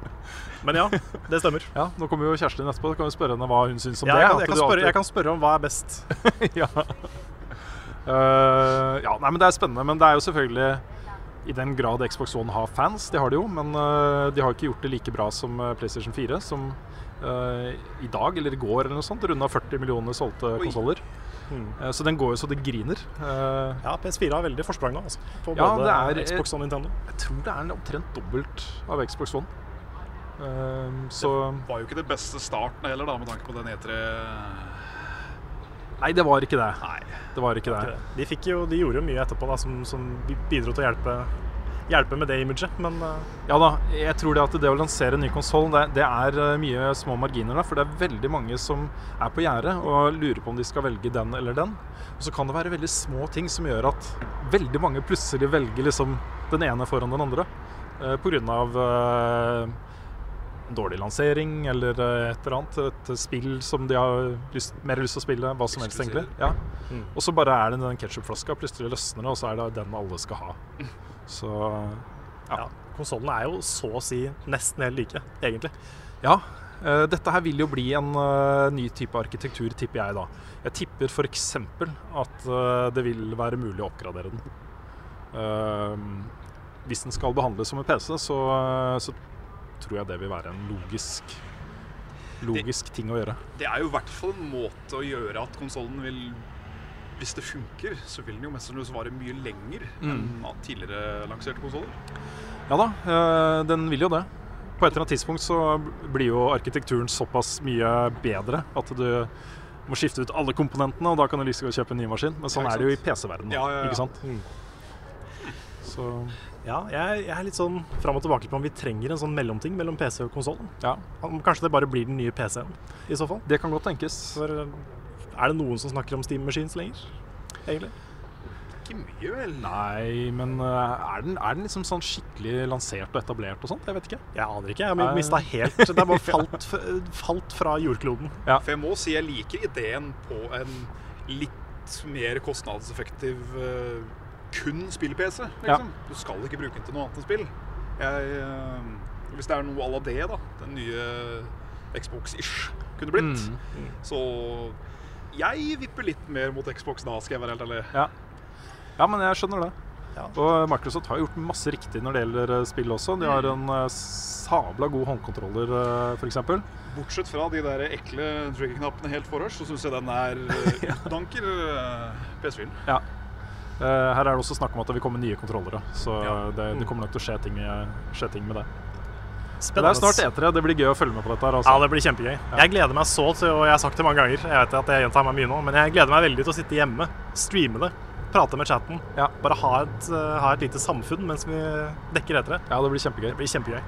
Men ja, det stemmer. Ja, Nå kommer jo Kjerstin etterpå, kan vi spørre henne hva hun syns om det. jeg, kan, jeg, kan spørre, jeg kan spørre om hva er best. ja. Uh, ja, nei, men det er spennende. Men det er jo selvfølgelig i den grad Xbox One har fans, det har de jo, men eh, de har ikke gjort det like bra som eh, PlayStation 4, som eh, i dag eller i går eller noe sånt runda 40 millioner solgte konsoller. Mm. så den går jo så det griner. Eh, Ja, PS4 har veldig forsprang nå, altså. På Ja, både er- Xbox og Nintendo. jeg tror det er omtrent dobbelt av Xbox One. Så Det var jo ikke det beste starten heller, da, med tanke på den E E3 Nei, det var ikke det. Nei. Det var ikke det. De, fikk jo, de gjorde jo mye etterpå da, som, som bidro til å hjelpe, hjelpe med det imaget, men eh, Ja da, jeg tror det at det å lansere en ny konsoll, det, det er eh, mye små marginer da, for det er veldig mange som er på gjerdet og lurer på om de skal velge den eller den. Og så kan det være veldig små ting som gjør at veldig mange plutselig velger liksom den ene foran den andre. Av eh, en dårlig lansering eller eh, et eller annet. Et spill som de har lyst, mer lyst til å spille. Hva som helst, egentlig. Ja. Mm. Og så bare er det den ketsjupflaska. Plutselig løsner det, og så er det den alle skal ha. Så ja. konsollene er jo så å si nesten helt like, egentlig. Ja. eh, dette her vil jo bli en eh, ny type arkitektur, tipper jeg da. Jeg tipper f.eks. at eh, det vil være mulig å oppgradere den. Eh, hvis den skal behandles som en PC, så, eh, så tror jeg det vil være en logisk Logisk ting å gjøre. Det er jo i hvert fall en måte å gjøre at konsollen vil Hvis det funker, så vil den jo mest sannsynlig vare mye lenger enn av tidligere lanserte konsoller. Ja da, eh, den vil jo det. På et eller annet tidspunkt så blir jo arkitekturen såpass mye bedre at du må skifte ut alle komponentene, og da kan du like godt kjøpe en ny maskin. Men sånn Ja, er det jo i? PC-verdenen. Ja, ja, ja. Ikke sant? Mm. Så Ja, jeg, jeg er litt sånn fram og tilbake på om vi trenger en sånn mellomting mellom PC og konsoll. ja, Kanskje det bare blir den nye PC-en, i så fall. det kan godt tenkes. For eh, er det noen som snakker om Steam Machines lenger? Egentlig? Ikke mye, vel? Nei, men eh, er den, er den liksom sånn skikkelig lansert og etablert og sånt? Jeg vet ikke. Jeg aner ikke. Jeg har mista helt Det er bare falt, falt fra jordkloden. For jeg må si jeg liker ideen på en litt mer kostnadseffektiv eh, kun spill-PC. Liksom. Du skal ikke bruke den til noe annet enn spill. Jeg, eh, hvis det er noe à la det, da, den nye Xbox-ish kunne blitt, Mm. så jeg vipper litt mer mot Xbox da, skal jeg være helt ærlig. Ja. ja, men jeg skjønner det. Ja. Og Microsoft har gjort masse riktig når det gjelder eh, spill også. De har en eh, sabla god håndkontroller, f.eks. Bortsett fra de der ekle trigger-knappene helt forrest, så syns jeg den er danker uh, PS4-en. Ja. Eh, her er det også snakk om at det vil komme nye kontrollere, så Ja. det, det kommer nok til å skje ting, skje ting med det. Spennende. det er snart E3. Det blir gøy å følge med på dette. her Ja, altså. det blir kjempegøy. Jeg gleder meg så til, og jeg har sagt det mange ganger, jeg vet at jeg gjentar meg mye nå, men jeg gleder meg veldig til å sitte hjemme, streame det, prate med chatten, Ja. bare ha et, eh, ha et lite samfunn mens vi dekker etter det. ja, det blir kjempegøy. Det blir kjempegøy.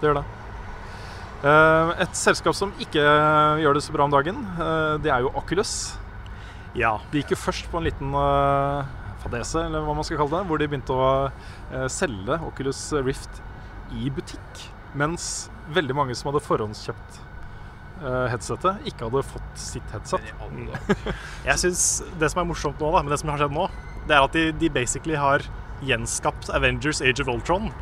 Det gjør det. Eh, et selskap som ikke gjør det så bra om dagen, det er jo Oculus. Ja. De gikk jo først på en liten fadese, eller hva man skal kalle det, hvor de begynte å eh, selge Oculus Rift i butikk. Mens veldig mange som hadde forhåndskjøpt eh, headsetet, ikke hadde fått sitt headset. Jeg synes det som er morsomt nå, da, men det som har skjedd nå, det er at de, de basically har gjenskapt Avengers Age of Ultron.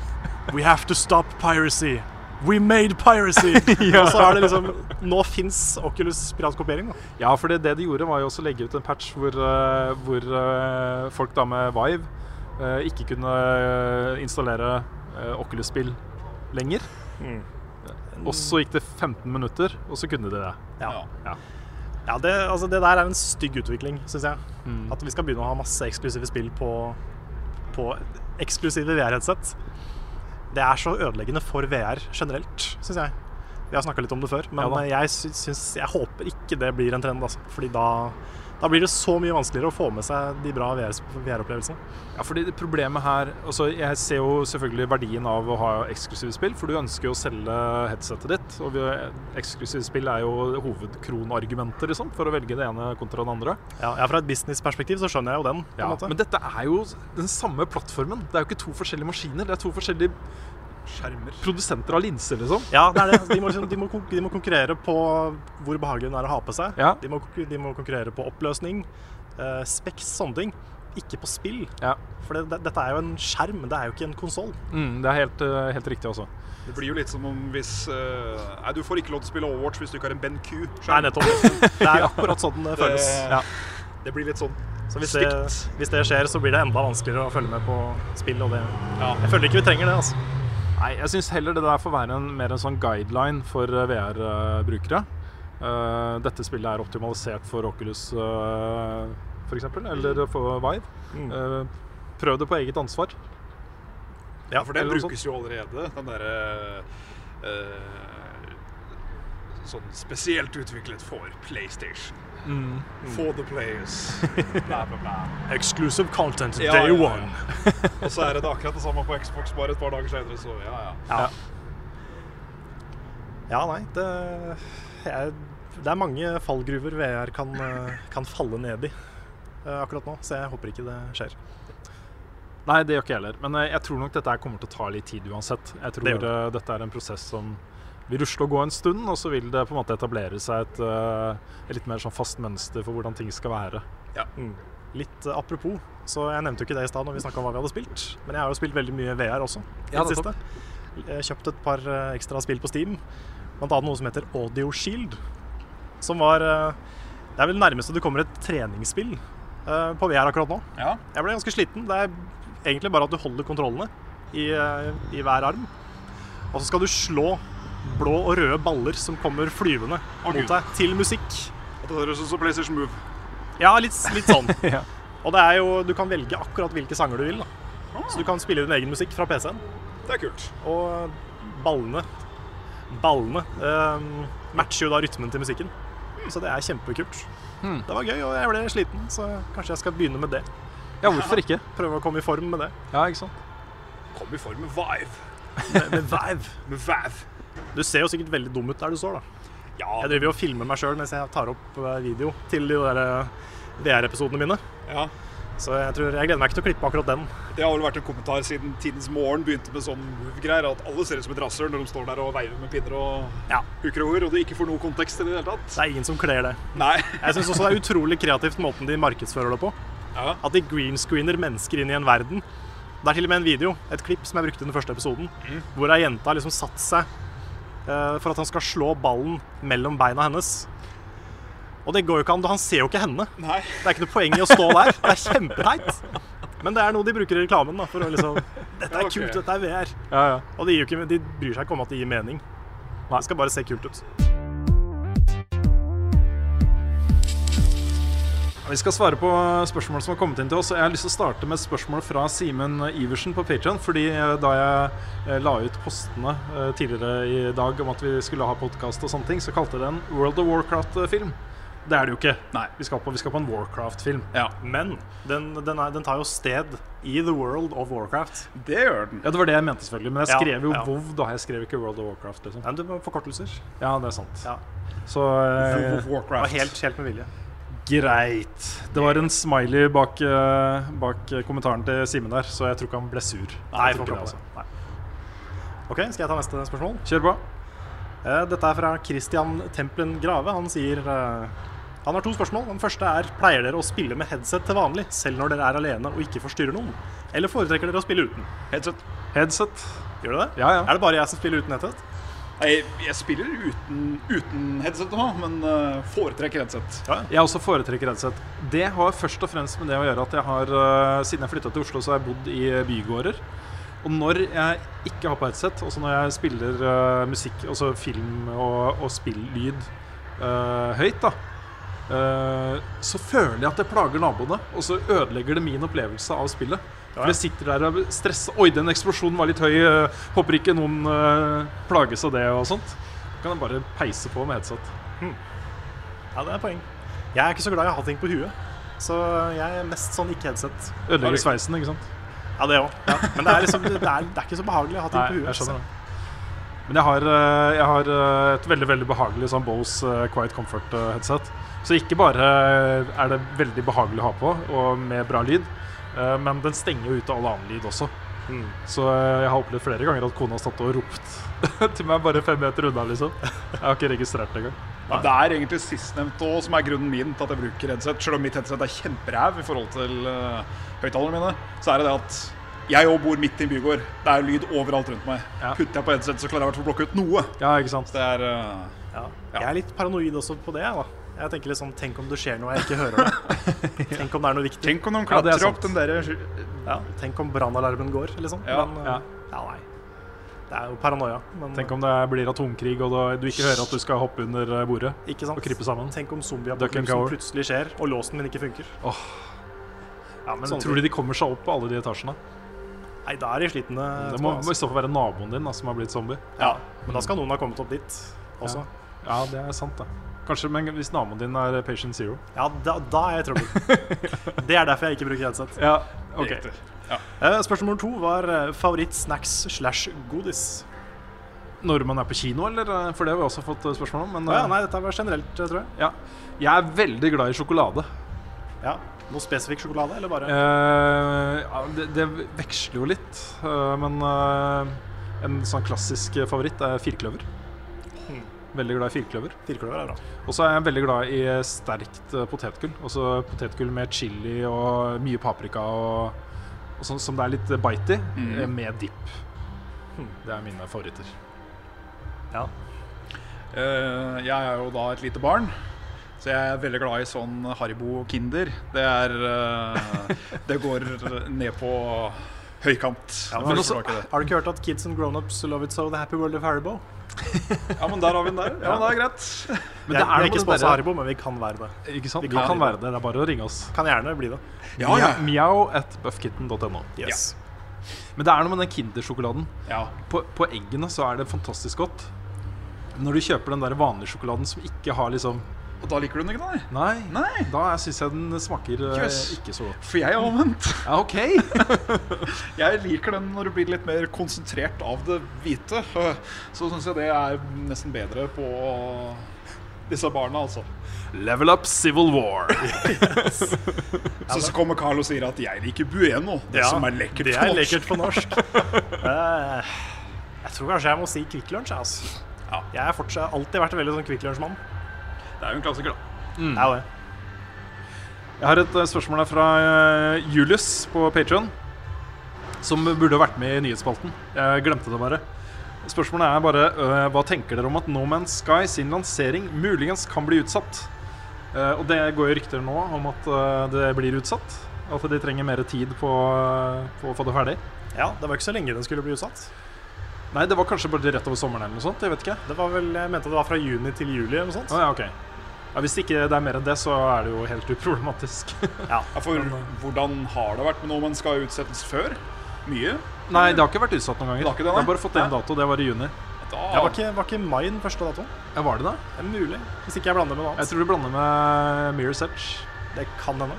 We have to stop piracy. We made piracy! Ja. Og så er det liksom Nå fins Oculus piratkopiering, da. Ja, for det, det de gjorde, var jo også å legge ut en patch hvor, uh, hvor uh, folk da med Vive uh, ikke kunne installere Oculus-spill lenger. Mm. Og så gikk det 15 minutter, og så kunne de det. Ja. Ja. Ja, det, altså det der er en stygg utvikling, syns jeg. Mm. At vi skal begynne å ha masse eksklusive spill på, på eksklusive VR-headset. Det er så ødeleggende for VR generelt, syns jeg. Vi har snakka litt om det før, men Ja jeg, synes, jeg håper ikke det blir en trend. Altså. Fordi da, da blir det så mye vanskeligere å få med seg de bra VR-opplevelsene. Ja, fordi det problemet her altså Jeg ser jo selvfølgelig verdien av å ha eksklusive spill, for du ønsker jo å selge headsetet ditt. Og eksklusive spill er jo hovedkronargumentet liksom, for å velge det ene kontra det andre. Ja, ja, Fra et businessperspektiv så skjønner jeg jo den. på Ja, men dette er jo den samme plattformen. Det er jo ikke to forskjellige maskiner. Det er to forskjellige Skjermer. produsenter av linser, liksom. Ja, det er det. De må, liksom, de, må, de må konkurrere på hvor behagelig den er å ha på seg. Ja. De, må, de må konkurrere på oppløsning, eh, speks, sånne ting. Ikke på spill. Ja. For det, det, dette er jo en skjerm, det er jo ikke en konsoll. Mm, det er helt, eh, helt riktig også. Det blir jo litt som om hvis uh, Nei, du får ikke lov til å spille Overwatch hvis du ikke har en Ben Q. Nei, nettopp. Det er akkurat sånn det føles. Det, det blir litt sånn Så hvis det, hvis det skjer, så blir det enda vanskeligere å følge med på spill. Og det. Jeg føler ikke vi trenger det. altså. Nei, jeg syns heller det der får være en, mer en sånn guideline for eh, VR-brukere. Uh, dette spillet er optimalisert for Oculus uh, f.eks., eller for Vive. Mm. Uh, prøv det på eget ansvar. Ja, for eller brukes jo allerede. Den derre uh, Sånn spesielt utviklet for PlayStation. Mm. For the players. Bla, bla, bla. Exclusive content Ja, day ja, ja. one. Og så er det akkurat det samme på Xbox bare et par dager senere, så ja, ja. Ja. Ja, nei, det, er, det er mange fallgruver VR kan, eh, kan falle ned i eh, akkurat nå, så jeg håper ikke det skjer. Nei, det gjør ikke jeg heller. Men eh, jeg tror nok dette kommer til å ta litt tid uansett. Jeg tror Det det. dette er en prosess som vil rusle og gå en stund, og så vil det på en måte etablere seg et, eh, et litt mer sånn fast mønster for hvordan ting skal være. Mm. Litt eh, apropos, så jeg nevnte jo ikke det i stad når vi snakka om hva vi hadde spilt, men jeg har jo spilt veldig mye VR også i Ja, det siste. Jeg kjøpt et par eh, ekstra spill på Steam, annet noe som heter Audio Shield, som var Det er vel det nærmeste du kommer et treningsspill på VR akkurat nå. Ja. Jeg ble ganske sliten. Det er egentlig bare at du holder kontrollene i, i hver arm. Og så skal du slå blå og røde baller som kommer flyvende oh, mot deg, til musikk. Det høres ut som PlayStation Move. Ja, litt, litt sånn. Ja. Og det er jo, du kan velge akkurat hvilke sanger du vil. Da. Så du kan spille din egen musikk fra PC-en. Det er kult. Og ballene Ballene eh, matcher jo da rytmen til musikken. Så det er kjempekult. Hmm. Det var gøy, og jeg ble sliten, så kanskje jeg skal begynne med det. Ja, hvorfor ikke? Prøve å komme i form med det. Ja, ikke sant? Kom i form med Vive. Med, med Vive. Med Vive. Du ser jo sikkert veldig dum ut der du står, da. Ja, Jeg driver jo og filmer meg sjøl mens jeg tar opp eh, video til de der eh, VR-episodene mine. ja. Så jeg, tror, jeg gleder meg ikke til å klippe akkurat den. Det har vel vært en kommentar siden tidens morgen begynte med sånn move-greier. At alle ser ut som et rasshøl når de står der og veiver med pinner og Ja. huker og hår, og du ikke får noe kontekst i det hele tatt. Det er ingen som kler det. Nei. Jeg syns også det er utrolig kreativt måten de markedsfører det på. Ja. At de greenscreener mennesker inn i en verden. Det er til og med en video, et klipp som jeg brukte i den første episoden, hvor ei jente har liksom satt seg for at han skal slå ballen mellom beina hennes. Og det går jo ikke an, han ser jo ikke henne. Nei. Det er ikke noe poeng i å stå der. Det er kjempeteit. Men det er noe de bruker i reklamen da, for å liksom Dette er kult, dette er VR. Ja, ja. Og de, gir jo ikke, de bryr seg ikke om at det gir mening. Det skal bare se kult ut. Vi skal svare på spørsmål som har kommet inn til oss. Jeg har lyst til å starte med et spørsmål fra Simen Iversen på Patreon Fordi eh, da jeg eh, la ut postene eh, tidligere i dag om at vi skulle ha podkast og sånne ting, så kalte jeg det en World of Warcraft-film. Det er det jo ikke. Nei. Vi skal på, vi skal på en Warcraft-film. Ja. Men den, den, er, den tar jo sted i The World of Warcraft. Det gjør den. Ja, det var det jeg mente, selvfølgelig. Men jeg skrev jo ja. WoW da. Jeg skrev ikke World of Warcraft. liksom Men det var forkortelser. Ja, det er sant. Ja. Så uh, World of Warcraft. helt, helt med vilje. Greit. Det var en smiley bak, eh, bak kommentaren til Simen der, så jeg tror ikke han ble sur. Nei, Jeg tror ikke ikke det, altså. Nei. OK, skal jeg ta neste spørsmål? Kjør på. Eh, Dette er fra Christian Templen Grave. Han sier eh, Han har to spørsmål. Den første er Pleier dere å spille med headset til vanlig, selv når dere er alene og ikke forstyrrer noen? Eller foretrekker dere å spille uten? Headset. Headset. Gjør du det? Ja, ja. Er det bare jeg som spiller uten headset? Nei, jeg spiller uten, uten headset nå, men uh, foretrekker headset. Jeg også foretrekker headset. Det har først og fremst med det å gjøre at jeg har øh, Siden jeg flytta til Oslo, så har jeg bodd i øh, bygårder. Og når jeg ikke har på headset, også når jeg spiller musikk, altså film og, og spillyd uh, høyt, da uh, så føler jeg at det plager naboene, og så ødelegger det min opplevelse av spillet. For det sitter der og stresser. Oi, den eksplosjonen var litt høy. håper ikke noen uh, plages av det og sånt. Da kan jeg bare peise på med headset. Ja, det er poeng. Jeg er ikke så glad i å ha ting på huet. Så jeg er mest sånn ikke-headset. Ødelegger sveisen, ikke sant? Ja, det òg. Men det er, liksom, det, er, det er ikke så behagelig å ha ting Nei, på huet. jeg skjønner det. Men jeg har, øh, jeg har et veldig veldig behagelig sånn Bose Quiet Comfort-headset. Så ikke bare er det veldig behagelig å ha på, og med bra lyd, men den stenger jo ute all annen lyd også. Mm. Så øh, jeg har opplevd flere ganger at kona har stått og ropt til meg bare fem meter unna, liksom. Jeg har ikke registrert det engang. Ja, det er egentlig sistnevnte som er grunnen min til at jeg bruker headset. Selv om mitt headset er kjemperæv i forhold til uh, høyttalerne mine, så er det det at jeg òg bor midt i en bygård. Det er lyd overalt rundt meg. Ja. Putter jeg på headset, så klarer jeg i hvert fall å blokke ut noe. Ja, ikke sant? Så det er uh, Ja. Jeg er litt paranoid også på det. jeg, da Jeg tenker liksom, Tenk om det skjer noe jeg ikke hører. det Tenk om det er noe viktig. Tenk om noen Ja, er klatrer opp den der Ja, Tenk om brannalarmen går, liksom. Ja, Men, ja. uh, ja, nei. Det er jo paranoia. Men Tenk om det blir atomkrig, og du ikke hører at du skal hoppe under bordet ikke sant? og krype sammen. Tenk om zombieapokalypsen plutselig skjer, og låsen min ikke funker. Oh. Ja, men Men tror du de kommer seg opp på alle de etasjene? Nei, da er de slitne. Det må, må altså. i så fall være naboen din da, som har blitt zombie. Ja, men da skal noen ha kommet opp dit også. Ja, det er sant, det. Kanskje, men hvis naboen din er patient zero Ja, da, da er jeg i trøbbel. det er derfor jeg ikke bruker headset. Ja, ok Riktig. Eh, spørsmål nummer to var favorittsnacks favoritt-snacks slash godis. Når man er på kino, eller? eh, For det har vi også fått eh, spørsmål om. Men ja, eh, nei, dette var generelt, eh, tror jeg. ja. Jeg er veldig glad i sjokolade. Ja, Noe spesifikk sjokolade, eller bare Eh, ja, det, det veksler jo litt, eh, men eh, en sånn klassisk favoritt er firkløver. Veldig glad i firkløver. Firkløver er bra. Og så er jeg veldig glad i sterkt eh, potetgull. Også potetgull med chili og mye paprika og, og sånn som det er litt bite i, Mm. eh, med dipp. Det er mine favoritter. Ja. Uh, jeg er jo da et lite barn, så jeg er veldig glad i sånn Haribo Kinder. Det er uh, Det går ned på høykant. Ja, men også. Har du ikke hørt at kids and grown-ups love it so the happy world of Haribo? Ja, men der har vi den der. Ja, men det er greit. Men det er, er vi er ikke sponsa Haribo, men vi kan være det. Ikke sant? Vi Vi kan- kan være det. Det er bare å ringe oss. Kan gjerne bli det. Ja, ja. Mjau at buffkitten.no. Yes. Men det er noe med den Kindersjokoladen. ja. På, på eggene så er det fantastisk godt. Når du kjøper den der vanlige sjokoladen som ikke har liksom Og da liker du den ikke, da? Nei, Nei. da syns jeg den smaker yes. Ikke så godt. For jeg er omvendt. Ja, ok. Jeg liker den når du blir litt mer konsentrert av det hvite. Så syns jeg det er nesten bedre på disse barna, altså. Level up Civil War. Så, så kommer Carl og sier at 'jeg liker Bueno', det som er lekkert det er lekkert på norsk. Eh, jeg tror kanskje jeg må si Kvikk Lunsj. Altså. Ja. Jeg har alltid vært en veldig sånn Kvikk Lunsj-mann. Det er jo en klassiker, da. Det er det. Jeg har et eh, spørsmål her fra eh, Julius på Patreon Som burde vært med i nyhetsspalten. Jeg glemte det bare. Spørsmålet er bare eh, hva tenker dere om at No Man's Sky sin lansering muligens kan bli utsatt? Eh, og det går jo rykter nå om at det blir utsatt. At de trenger mer tid på, på å få det ferdig. Ja, Det var ikke så lenge den skulle bli utsatt. Nei, det var kanskje bare rett over sommeren eller noe sånt. Jeg vet ikke. Det var vel, Jeg mente det var fra juni til juli eller noe sånt. Ah, ja, ok. Ja, hvis ikke det er mer enn det, så er det jo helt uproblematisk. Ja. Ja, for hvordan har det vært med noe man skal utsettes før? Mye? Nei, det har ikke vært utsatt noen ganger. Det har ikke det, det har bare fått én dato. Det var i juni. Da, Ja, var, ikke, var ikke mai den første datoen? Ja, Var det da? Det er mulig. Hvis ikke jeg blander med noe Jeg tror du blander med Mirror's Edge, Det kan hende.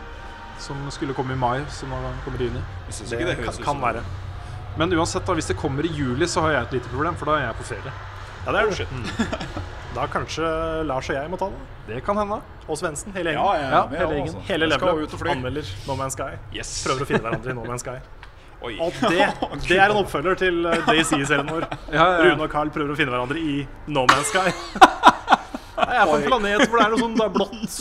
som skulle komme i mai, som nå kommer i juni. Det, det kan, kan være. Men uansett, da, hvis det kommer i juli, så har jeg et lite problem, for da er jeg på ferie. Ja, det er det. Mm. Da kanskje Lars og jeg må ta det. Det kan hende. Og Svendsen. Hele Ja, gjengen. Ja, ja, Ja, hele gjengen. Hele levelet anmelder No Man's Sky. Yes. Prøver å finne hverandre i No Man's Sky. Oi. Og det, det er en oppfølger til DayZ-serien vår. Ja, ja, ja. Rune og Carl prøver å finne hverandre i No Man's Sky. Nei, Jeg er på en planet hvor det er noe sånn det er blått.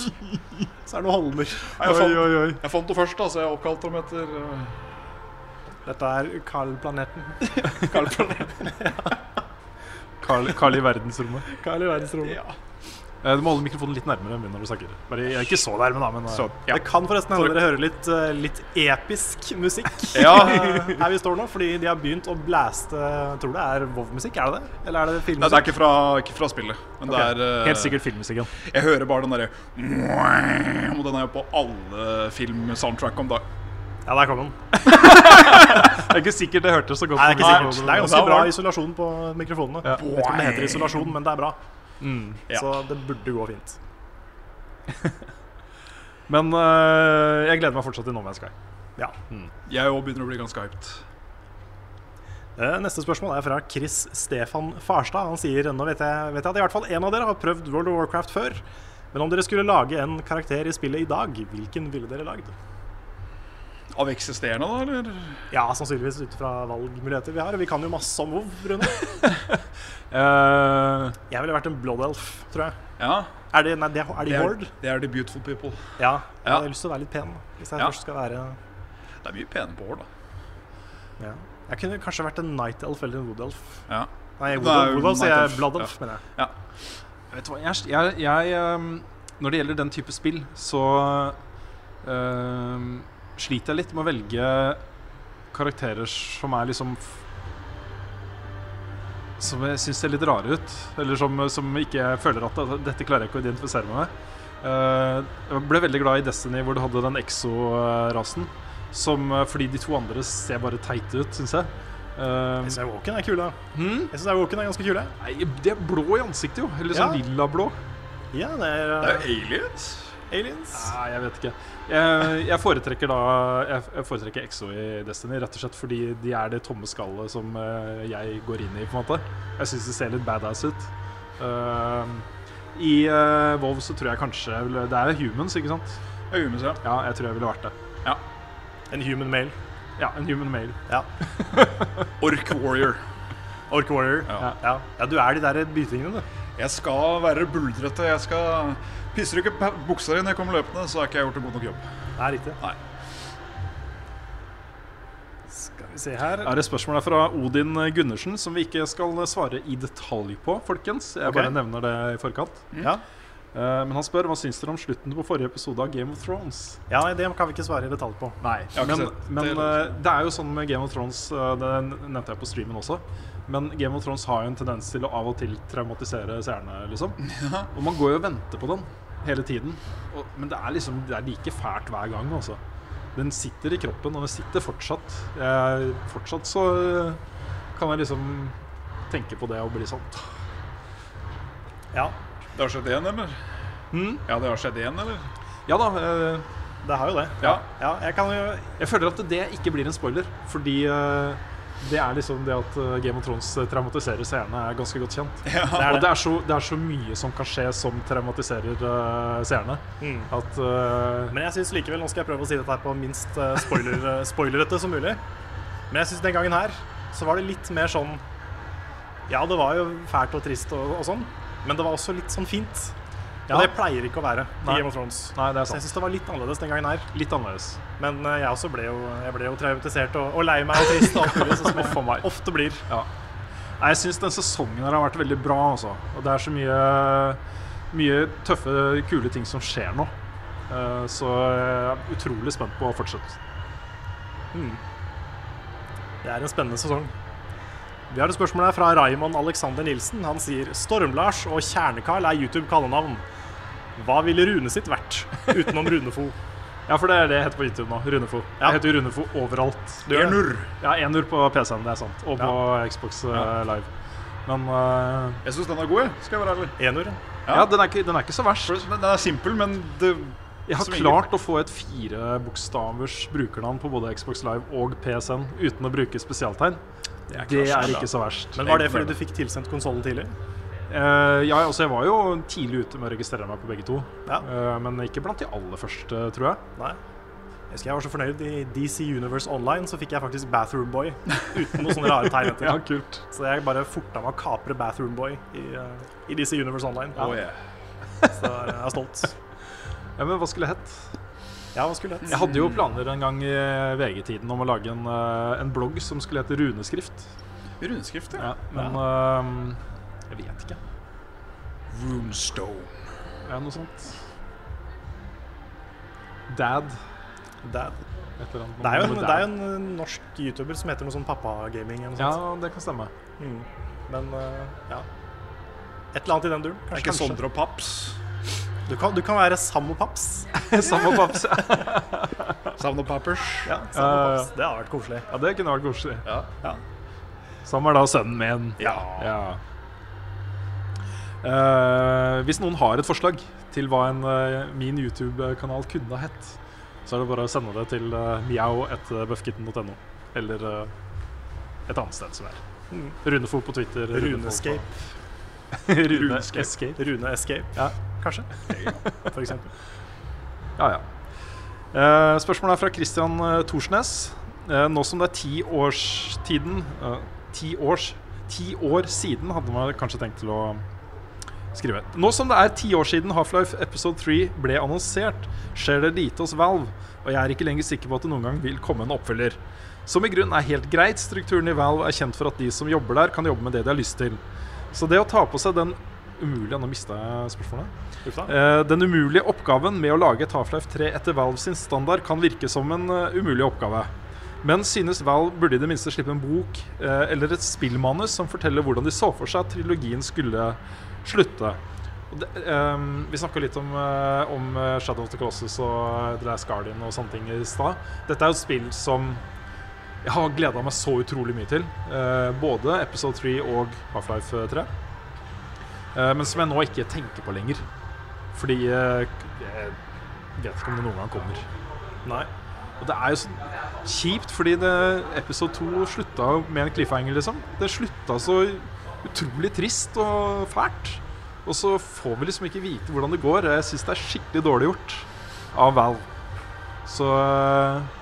Så er det noen holmer. Jeg fant, jeg fant det først, da, så jeg oppkalte dem etter uh, Dette er Carl-planeten. Carl-planeten. Carl, Carl i verdensrommet. Carl i verdensrommet. Ja. Du må holde mikrofonen litt nærmere munnen når du snakker. Bare, jeg er ikke så nærme, da, men så, ja. Det kan forresten hende dere hører litt, eh, litt episk musikk Ja. eh, her vi står nå. Fordi de har begynt å blæste Tror det er WoW-musikk, er det det? Eller er det filmmusikk? Nei, det er ikke fra, ikke fra spillet. Men det er eh, Helt sikkert filmmusikken. Jeg hører bare den derre Og den er jo på alle film-soundtrack om dag. Ja, der kom den. Det er ikke sikkert det hørtes så godt Nei, det er ikke sikkert. Det er ganske bra isolasjon på mikrofonene. Ja. Jeg vet ikke om det heter isolasjon, men det er bra. Mm. Ja. Så det burde gå fint. Men uh, jeg gleder meg fortsatt til No Man's Sky. Ja. Jeg òg begynner å bli ganske hyped. Eh, Neste spørsmål er fra Chris Stefan Farstad. Han sier nå vet jeg, vet jeg at i hvert fall en av dere har prøvd World of Warcraft før. Men om dere skulle lage en karakter i spillet i dag, hvilken ville dere lagd? Av eksisterende, da, eller? Ja, sannsynligvis ut fra valgmuligheter vi har. Vi kan jo masse om WoW, Rune. uh, Jeg ville vært en Blood Elf, tror jeg. Ja. Er de, nei, det, er de Det er, Horde? det er The Beautiful People. Ja. Jeg Ja. har lyst til å være litt pen. Hvis jeg Ja. først skal være Det er mye pene på Horde, da. ja. Jeg kunne kanskje vært en Night Elf eller en Wood Elf. Ja. Nei, Wood Elf, Wood Elf sier Night jeg. Elf, Blood ja. Elf, mener jeg. Ja. vet du hva, jeg, jeg, jeg ehm, Når det gjelder den type spill, så ehm, sliter jeg litt med å velge karakterer som er liksom Som jeg syns ser litt rare ut. Eller som, som ikke jeg føler at at dette klarer jeg ikke å identifisere meg med. Uh, jeg ble veldig glad i Destiny, hvor du hadde den exo-rasen. Som, eh, fordi de to andre ser bare teite ut, syns jeg. Uh, Jeg syns Woken er kule. hmm? Jeg synes Woken er ganske kule. Nei, de er blå i ansiktet, jo. Eller sånn Ja. lilla blå. Ja, det er, Det er aliens. Aliens. Nei, jeg vet ikke. Jeg, jeg foretrekker da Jeg, foretrekker Exo i Destiny rett og slett fordi de er det tomme skallet som eh, jeg går inn i, på en måte. Jeg syns de ser litt badass ut. Uh, I uh, WoW så tror jeg kanskje Det er humans, ikke sant? Ja, humans, ja. Ja, jeg tror jeg ville vært det. Ja. En human male. Ja, en human male. Ja. Ork Warrior. Ork warrior. Ja. Ja. ja, du er de der bytingene, du. Jeg skal være buldrete. Jeg skal Pisser du ikke buksa di når jeg kommer løpende, så har ikke jeg gjort en god nok jobb. Det er riktig. Nei. Skal vi se her. Er det spørsmål fra Odin Gundersen, som vi ikke skal svare i detalj på, folkens. Jeg okay. bare nevner det i forkant. Ja. Eh, men han spør hva syns dere om slutten på forrige episode av Game of Thrones. ja, nei, det kan vi ikke svare i detalj på. Nei, men, men det eh, det er jo sånn med Game of Thrones eh, Det nevnte jeg på streamen også. Men Game of Thrones har jo en tendens til å av og til traumatisere seerne, liksom. Og man går jo og venter på den hele tiden. Og, men det er liksom Det er like fælt hver gang, altså. Den sitter i kroppen, og den sitter fortsatt. Jeg, fortsatt så eh, kan jeg liksom tenke på det og bli sånn Ja, Det har skjedd igjen, eller? Mm? Ja, det har skjedd igjen, eller? Ja da. eh, det har jo det. Ja. Ja, jeg kan jo Jeg føler at det ikke blir en spoiler, fordi eh, det er liksom det at eh, Game of Thrones traumatiserer seerne, er ganske godt kjent. Det er det. er, så, det er så mye som kan skje som traumatiserer uh, seerne. Mm. At uh, Men jeg synes likevel, nå skal jeg prøve å si dette her på minst uh, spoiler, eh, spoilerete som mulig. Men jeg syns den gangen her så var det litt mer sånn Ja, det var jo fælt og trist og, og sånn, men det var også litt sånn fint. Ja. Og det pleier ikke å være i Game of Thrones. Nei, det er Så jeg sant. syns det var litt annerledes den gangen her. Litt annerledes. Men uh, jeg også ble jo, jeg ble jo traumatisert og, og lei meg og trist og alt mulig, sånn som jeg ofte blir. Ja. Nei, jeg syns den sesongen her har vært veldig bra, altså. Og det er så mye, mye tøffe, kule ting som skjer nå. Uh, så jeg er utrolig spent på å fortsette. Det er en spennende sesong. Vi har et spørsmål her fra Raymond Alexander Nilsen. Han sier Storm-Lars og Kjerne-Carl er YouTube-kallenavn. Hva ville Rune sitt vært utenom Runefo? Ja, for det er det jeg heter på YouTube nå. Runefo. Ja. Jeg heter jo Runefo overalt. Enur. Ja, enur på PC-en, det er sant. Og på Xbox eh, Ja. Live. Men uh, Jeg syns den er god, jeg. Skal jeg være ærlig. Enur, ja, den, er ikke, den er ikke så verst. For Den er simpel, men det Jeg har klart å få et firebokstavers brukernavn på både Xbox Live og PSN uten å bruke spesialtegn. Det er, klart, ikke så verst. Men var det fordi du fikk tilsendt konsollen tidlig? Uh, ja, altså jeg var jo tidlig ute med å registrere meg på begge to. Ja. Uh, men ikke blant de aller første, tror jeg. Nei. Jeg husker jeg var så fornøyd. I DC Universe Online så fikk jeg faktisk Bathroom Boy uten noen sånne rare tegn etter. Ja, kult. Så jeg bare forta meg å kapre Bathroom Boy i, uh, i DC Universe Online. Å, yeah. Så jeg er stolt. Ja, men hva skulle jeg hett? Ja, hva skulle det Jeg hadde jo planer en gang i VG-tiden om å lage en, eh, en blogg som skulle hete Runeskrift. Runeskrift, ja. Men eh, jeg vet ikke. Runestone. Ja, noe sånt. Dad. Dad. Annet. Det er jo en, det er jo en norsk YouTuber som heter noe sånn pappagaming eller noe Ja, det kan stemme. Mm. Men uh, ja. Et eller annet i den duren. Er ikke Sondre og Paps? Du kan, du kan være Sam og Paps. Sam og Paps. Savn og Pappers. Ja, Sam og Paps. Det hadde vært koselig. Ja, det kunne vært koselig. Ja. Ja. Sam er da sønnen min. Ja. Eh, hvis noen har et forslag til hva en, uh, min YouTube-kanal kunne ha hett, så er det bare å sende det til uh, miau.buffkitten.no. Eller uh, et annet sted som er. Mm. Runefo på Twitter. Runescape. Rune, Rune. Escape. Rune Escape, Ja. Kanskje. For eksempel. Ja, ja. Uh, spørsmålet er fra Christian uh, Thorsnes. Uh, nå som det er ti årstiden Ti års Ti år siden hadde man kanskje tenkt til å skrive. Nå som det er ti år siden Half-Life Episode 3 ble annonsert, skjer det lite hos Valve, og jeg er ikke lenger sikker på at det noen gang vil komme en oppfølger. Som i grunnen er helt greit. Strukturen i Valve er kjent for at de som jobber der, kan jobbe med det de har lyst til. Så det å ta på seg den umulige Nå mista jeg spørsmålet. Eh, den umulige oppgaven med å lage et Half-Life 3 etter Valve sin standard kan virke som en uh, umulig oppgave. Men synes Valve burde i det minste slippe en bok uh, eller et spillmanus som forteller hvordan de så for seg at trilogien skulle slutte. Det, um, vi snakka litt om, uh, om Shadow of the Colossus og The Last Guardian og sånne ting i stad. Dette er jo et spill som jeg har gleda meg så utrolig mye til. Uh, både Episode 3 og Half-Life 3. Eh, men som jeg nå ikke tenker på lenger. Fordi eh, jeg vet ikke om det noen gang kommer. Nei. Og det er jo så kjipt, fordi det, episode 2 slutta med en cliffhanger, liksom. Det slutta så utrolig trist og fælt. Og så får vi liksom ikke vite hvordan det går. Jeg syns det er skikkelig dårlig gjort av Val. Så eh,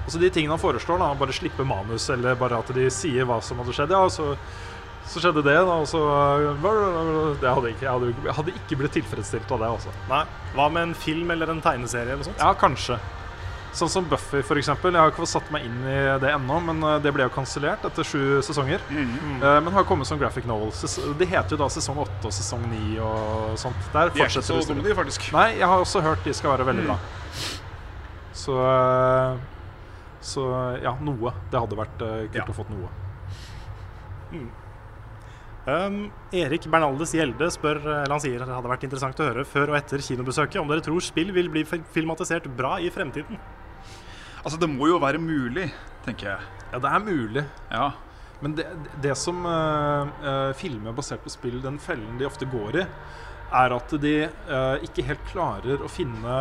Altså de tingene han foreslår, da, bare slippe manus, eller bare at de sier hva som hadde skjedd. Ja, så, så skjedde det, da, og så det hadde ikke, jeg, hadde, jeg hadde ikke blitt tilfredsstilt av det, Også. Nei. Hva med en film eller en tegneserie eller sånt? Ja, kanskje. Sånn som Buffy, eksempel. Jeg har ikke fått satt meg inn i det ennå, men eh, det ble jo kansellert etter sju sesonger. Eh, Men har kommet som graphic novel. De heter jo da sesong åtte og sesong ni og sånt. Der De er ikke så dumme, de, faktisk. Nei, jeg har også hørt de skal være veldig bra. Så eh, Så ja, noe. Det hadde vært kult Ja. å fått noe. Um, Erik Bernaldes Gjelde spør, eller han sier det hadde vært interessant å høre før og etter kinobesøket om dere tror spill vil bli filmatisert bra i fremtiden. Altså, det må jo være mulig, tenker jeg. Ja, det er mulig. Ja. Men det, det som eh, eh, filmer basert på spill, den fellen de ofte går i, er at de uh, ikke helt klarer å finne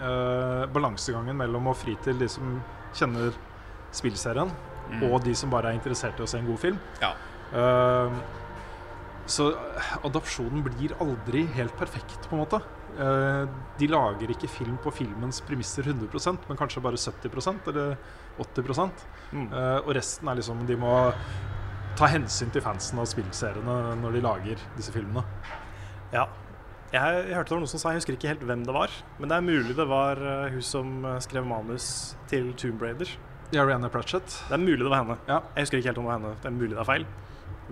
uh, balansegangen mellom å fri til de som kjenner spillserien, og de som bare er interessert i å se en god film. Ja. Eh, så adopsjonen blir aldri helt perfekt, på en måte. Eh, de lager ikke film på filmens premisser 100% men kanskje bare 70% eller 80 Mm. Eh, Og resten er liksom De må ta hensyn til fansen og spillseriene når de lager disse filmene. Ja. Jeg, jeg hørte det var noen som sa, jeg husker ikke helt hvem det var, men det er mulig det var eh, hun som eh, skrev manus til Tomb Raider. Ja, Rihanna Pratchett. Det er mulig det var henne. Ja. Jeg husker ikke helt om det var henne. Det er mulig det er feil.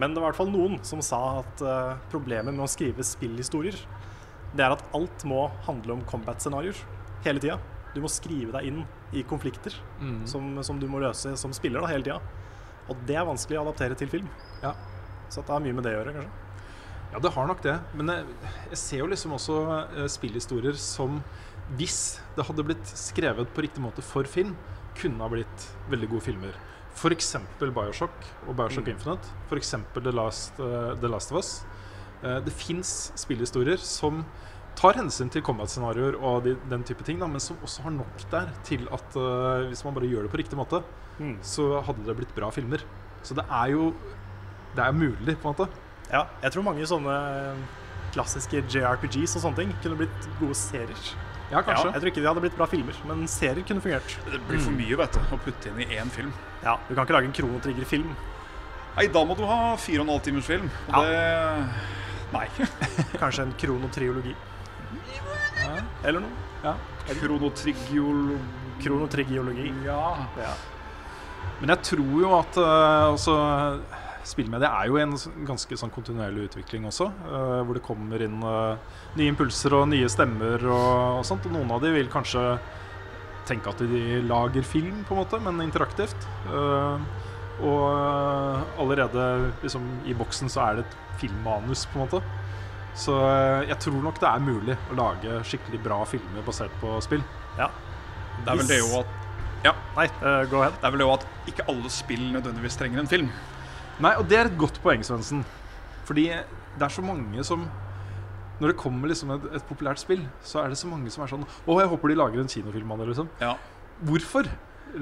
Men det var i hvert fall noen som sa at eh, problemet med å skrive spillhistorier, det er at alt må handle om combat-scenarioer hele tida. Du må skrive deg inn i konflikter Mm. som, som du må løse som spiller da, hele tida. Og det er vanskelig å adaptere til film. Ja. Så det har mye med det å gjøre, kanskje. Ja, det har nok det. Men jeg, jeg ser jo liksom også eh, spillhistorier som hvis det hadde blitt skrevet på riktig måte for film, kunne ha blitt veldig gode filmer. F.eks. Bioshock og Bioshock Mm. Infinite. F.eks. The, Last, eh, The Last of Us. Uh, det fins spillhistorier som tar hensyn til combat-scenarioer og de, den type ting, da, men som også har nok der til at uh, hvis man bare gjør det på riktig måte, Mm. så hadde det blitt bra filmer. Så det er jo Det er mulig, på en måte. Ja, jeg tror mange sånne klassiske JRPGs og sånne ting kunne blitt gode serier. Ja, kanskje. jeg tror ikke de hadde blitt bra filmer, men serier kunne fungert. Det blir for mye vet du, å putte inn i én film. Ja, Du kan ikke lage en kronotrigger-film. Nei, da må du ha fire og en halv timers film. Og Ja. det Nei. Kanskje en kronotriologi. Eller noe. Ja. Kronotrigiolo... Kronotrigiologi. Ja. Ja. Men jeg tror jo at uh, altså, Spillmedia er jo en ganske sånn kontinuerlig utvikling også. Uh, hvor det kommer inn uh, nye impulser og nye stemmer og, og sånt. Og noen av de vil kanskje tenke at de lager film, på en måte, men interaktivt. Uh, og allerede liksom, i boksen så er det et filmmanus, på en måte. Så jeg tror nok det er mulig å lage skikkelig bra filmer basert på spill. Ja. Det er vel det jo at Ja. Nei, uh, go ahead. Det er vel det jo at ikke alle spill nødvendigvis trenger en film. Nei, og det er et godt poeng, Svendsen. Fordi det er så mange som Når det kommer liksom et, et populært spill, så er det så mange som er sånn Å, jeg håper de lager en kinofilm av det, liksom. Ja. Hvorfor?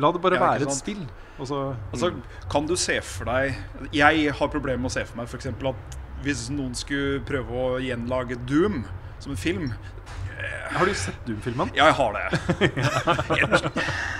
La det bare Ja, være et spill. Også, Altså, kan du se for deg Jeg har problemer med å se for meg f.eks. at hvis noen skulle prøve å gjenlage Doom som en film Har du sett Doom-filmen? Ja, jeg har det.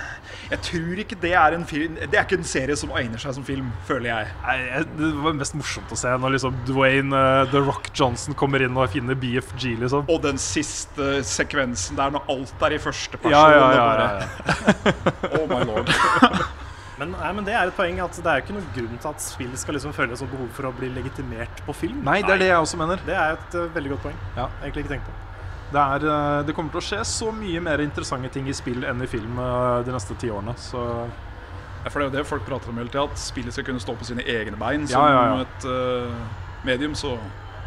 jeg, tror ikke det er en film Det er ikke en serie som egner seg som film, føler jeg. Nei, Det var mest morsomt å se når liksom Dwayne uh, The Rock Johnson kommer inn og finner BFG, liksom. Og den siste sekvensen der når alt er i første person. Ja, ja, ja, ja, ja, Oh my lord. Men, nei, men det er et poeng at det er jo ikke noen grunn til at spill skal liksom føle et behov for å bli legitimert på film. Nei, det er det jeg også mener. Det er et uh, veldig godt poeng. Ja. Egentlig ikke tenkt på. Det, er, eh, det kommer til å skje så mye mer interessante ting i spill enn i film eh, de neste ti årene. Så Ja, for det er jo det folk prater om hele tida, at spillet skal kunne stå på sine egne bein Ja, som ja, ja. et uh, medium. Så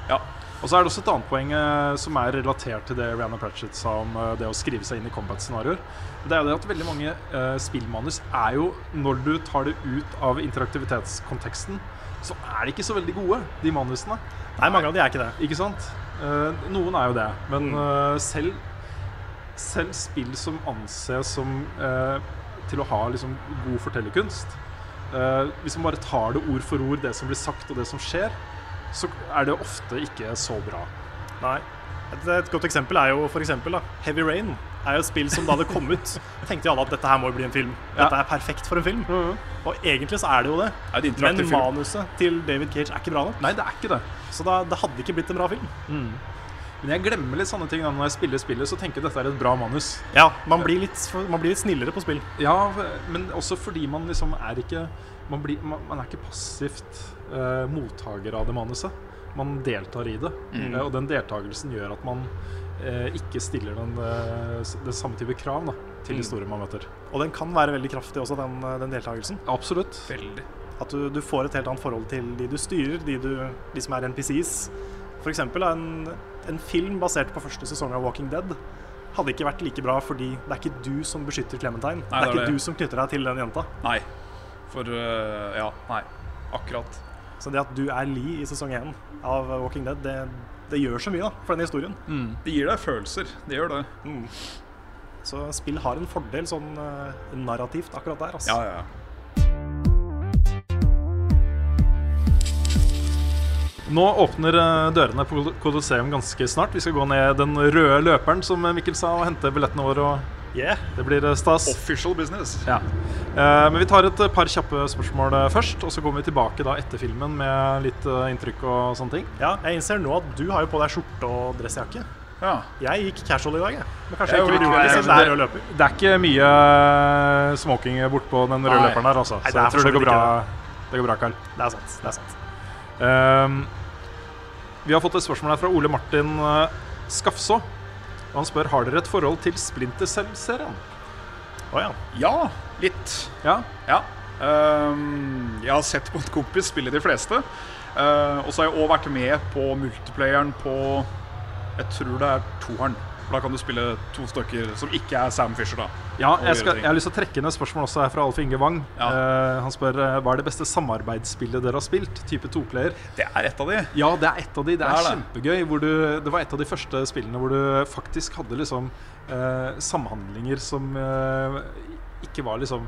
ja. Og så er det også et annet poeng eh, som er relatert til det Rihanna Pratchett sa om eh, det å skrive seg inn i combat-scenarioer. Det er jo det at veldig mange eh, spillmanus er jo Når du tar det ut av interaktivitetskonteksten, så er de ikke så veldig gode, de manusene. Nei, mange av de er ikke det. Ikke sant? Eh, noen er jo det. Men eh, selv, selv spill som anses som eh, til å ha liksom, god fortellerkunst Hvis man bare tar det ord for ord, det som blir sagt og det som skjer, så er det ofte ikke så bra. Nei. Et, et godt eksempel er jo for eksempel Heavy Rain. Er jo et spill som da det kom ut, tenkte jo alle at dette her må jo bli en film. Dette er perfekt for en film. Og egentlig så er det jo det. Det Men film? manuset til David Cage er ikke bra nok. Nei, det er ikke det. Så da, det hadde ikke blitt en bra film. Men jeg glemmer litt sånne ting da når jeg spiller spillet, så tenker jeg dette er et bra manus. Ja, man blir litt, man blir litt snillere på spill. Ja, men også fordi man liksom er ikke Man, blir, man, man er ikke passivt eh, mottaker av det manuset. Man deltar i det. Mm. Eh, og den deltakelsen gjør at man ikke stiller den, eh, den samme type krav da, til de historien man møter. Og den kan være veldig kraftig også, den, den deltakelsen. Absolutt. Veldig. At du, du får et helt annet forhold til de du styrer, de, du, de som er NPCs. For eksempel en, en film basert på første sesong av Walking Dead hadde ikke vært like bra fordi det er ikke du som beskytter Clementine. Nei, det er det er ikke det. du som knytter deg til den jenta. Nei. For uh, Ja, nei. Akkurat. Så det at du er Lee i sesong én av Walking Dead, det, det gjør så mye da, for den historien. Det gir deg følelser. Det gjør det. Mm. Så spill har en fordel sånn uh, narrativt akkurat der. Altså. Ja, ja, ja. Nå åpner eh, dørene på Colosseum ganske snart. Vi skal gå ned den røde løperen, som Mikkel sa, og hente billettene våre. Og Yeah. det blir eh, stas. Official business. Ja. Eh, men vi tar et eh, par kjappe spørsmål eh, først, og så kommer vi tilbake da etter filmen med litt inntrykk og sånne ting. Ja, jeg innser nå at du har jo på deg skjorte og dressjakke. Ja. Jeg gikk casual i dag, jeg. Men kanskje Jeg jeg ikke gjorde det. gjøre det er. Det er ikke mye smoking bortpå den røde Nei. løperen her, altså. Nei, Så jeg tror det går bra, det går bra Karl. Det er sant. det er sant. Um, vi har fått et spørsmål her fra Ole Martin Skafså. Og han spør har dere et forhold til Splinter Cell-serien. Å ja. Ja, litt. Ja. Ja. Um, jeg har sett på en kompis spille de fleste. Uh, og så har jeg òg vært med på multiplayeren på Jeg tror det er toeren. For Da kan du spille to stykker som ikke er Sam Fisher, da. Ja, jeg, skal, jeg har lyst til å trekke et spørsmål også her fra Alf Inge Wang. Ja. Uh, han spør eh, hva er det beste samarbeidsspillet dere har spilt? Type toplayer. Det er et av de. Ja, det er et av de. Det Det er er, kjempegøy. Hvor du, det var et av de første spillene hvor du faktisk hadde liksom uh, samhandlinger som uh, ikke var liksom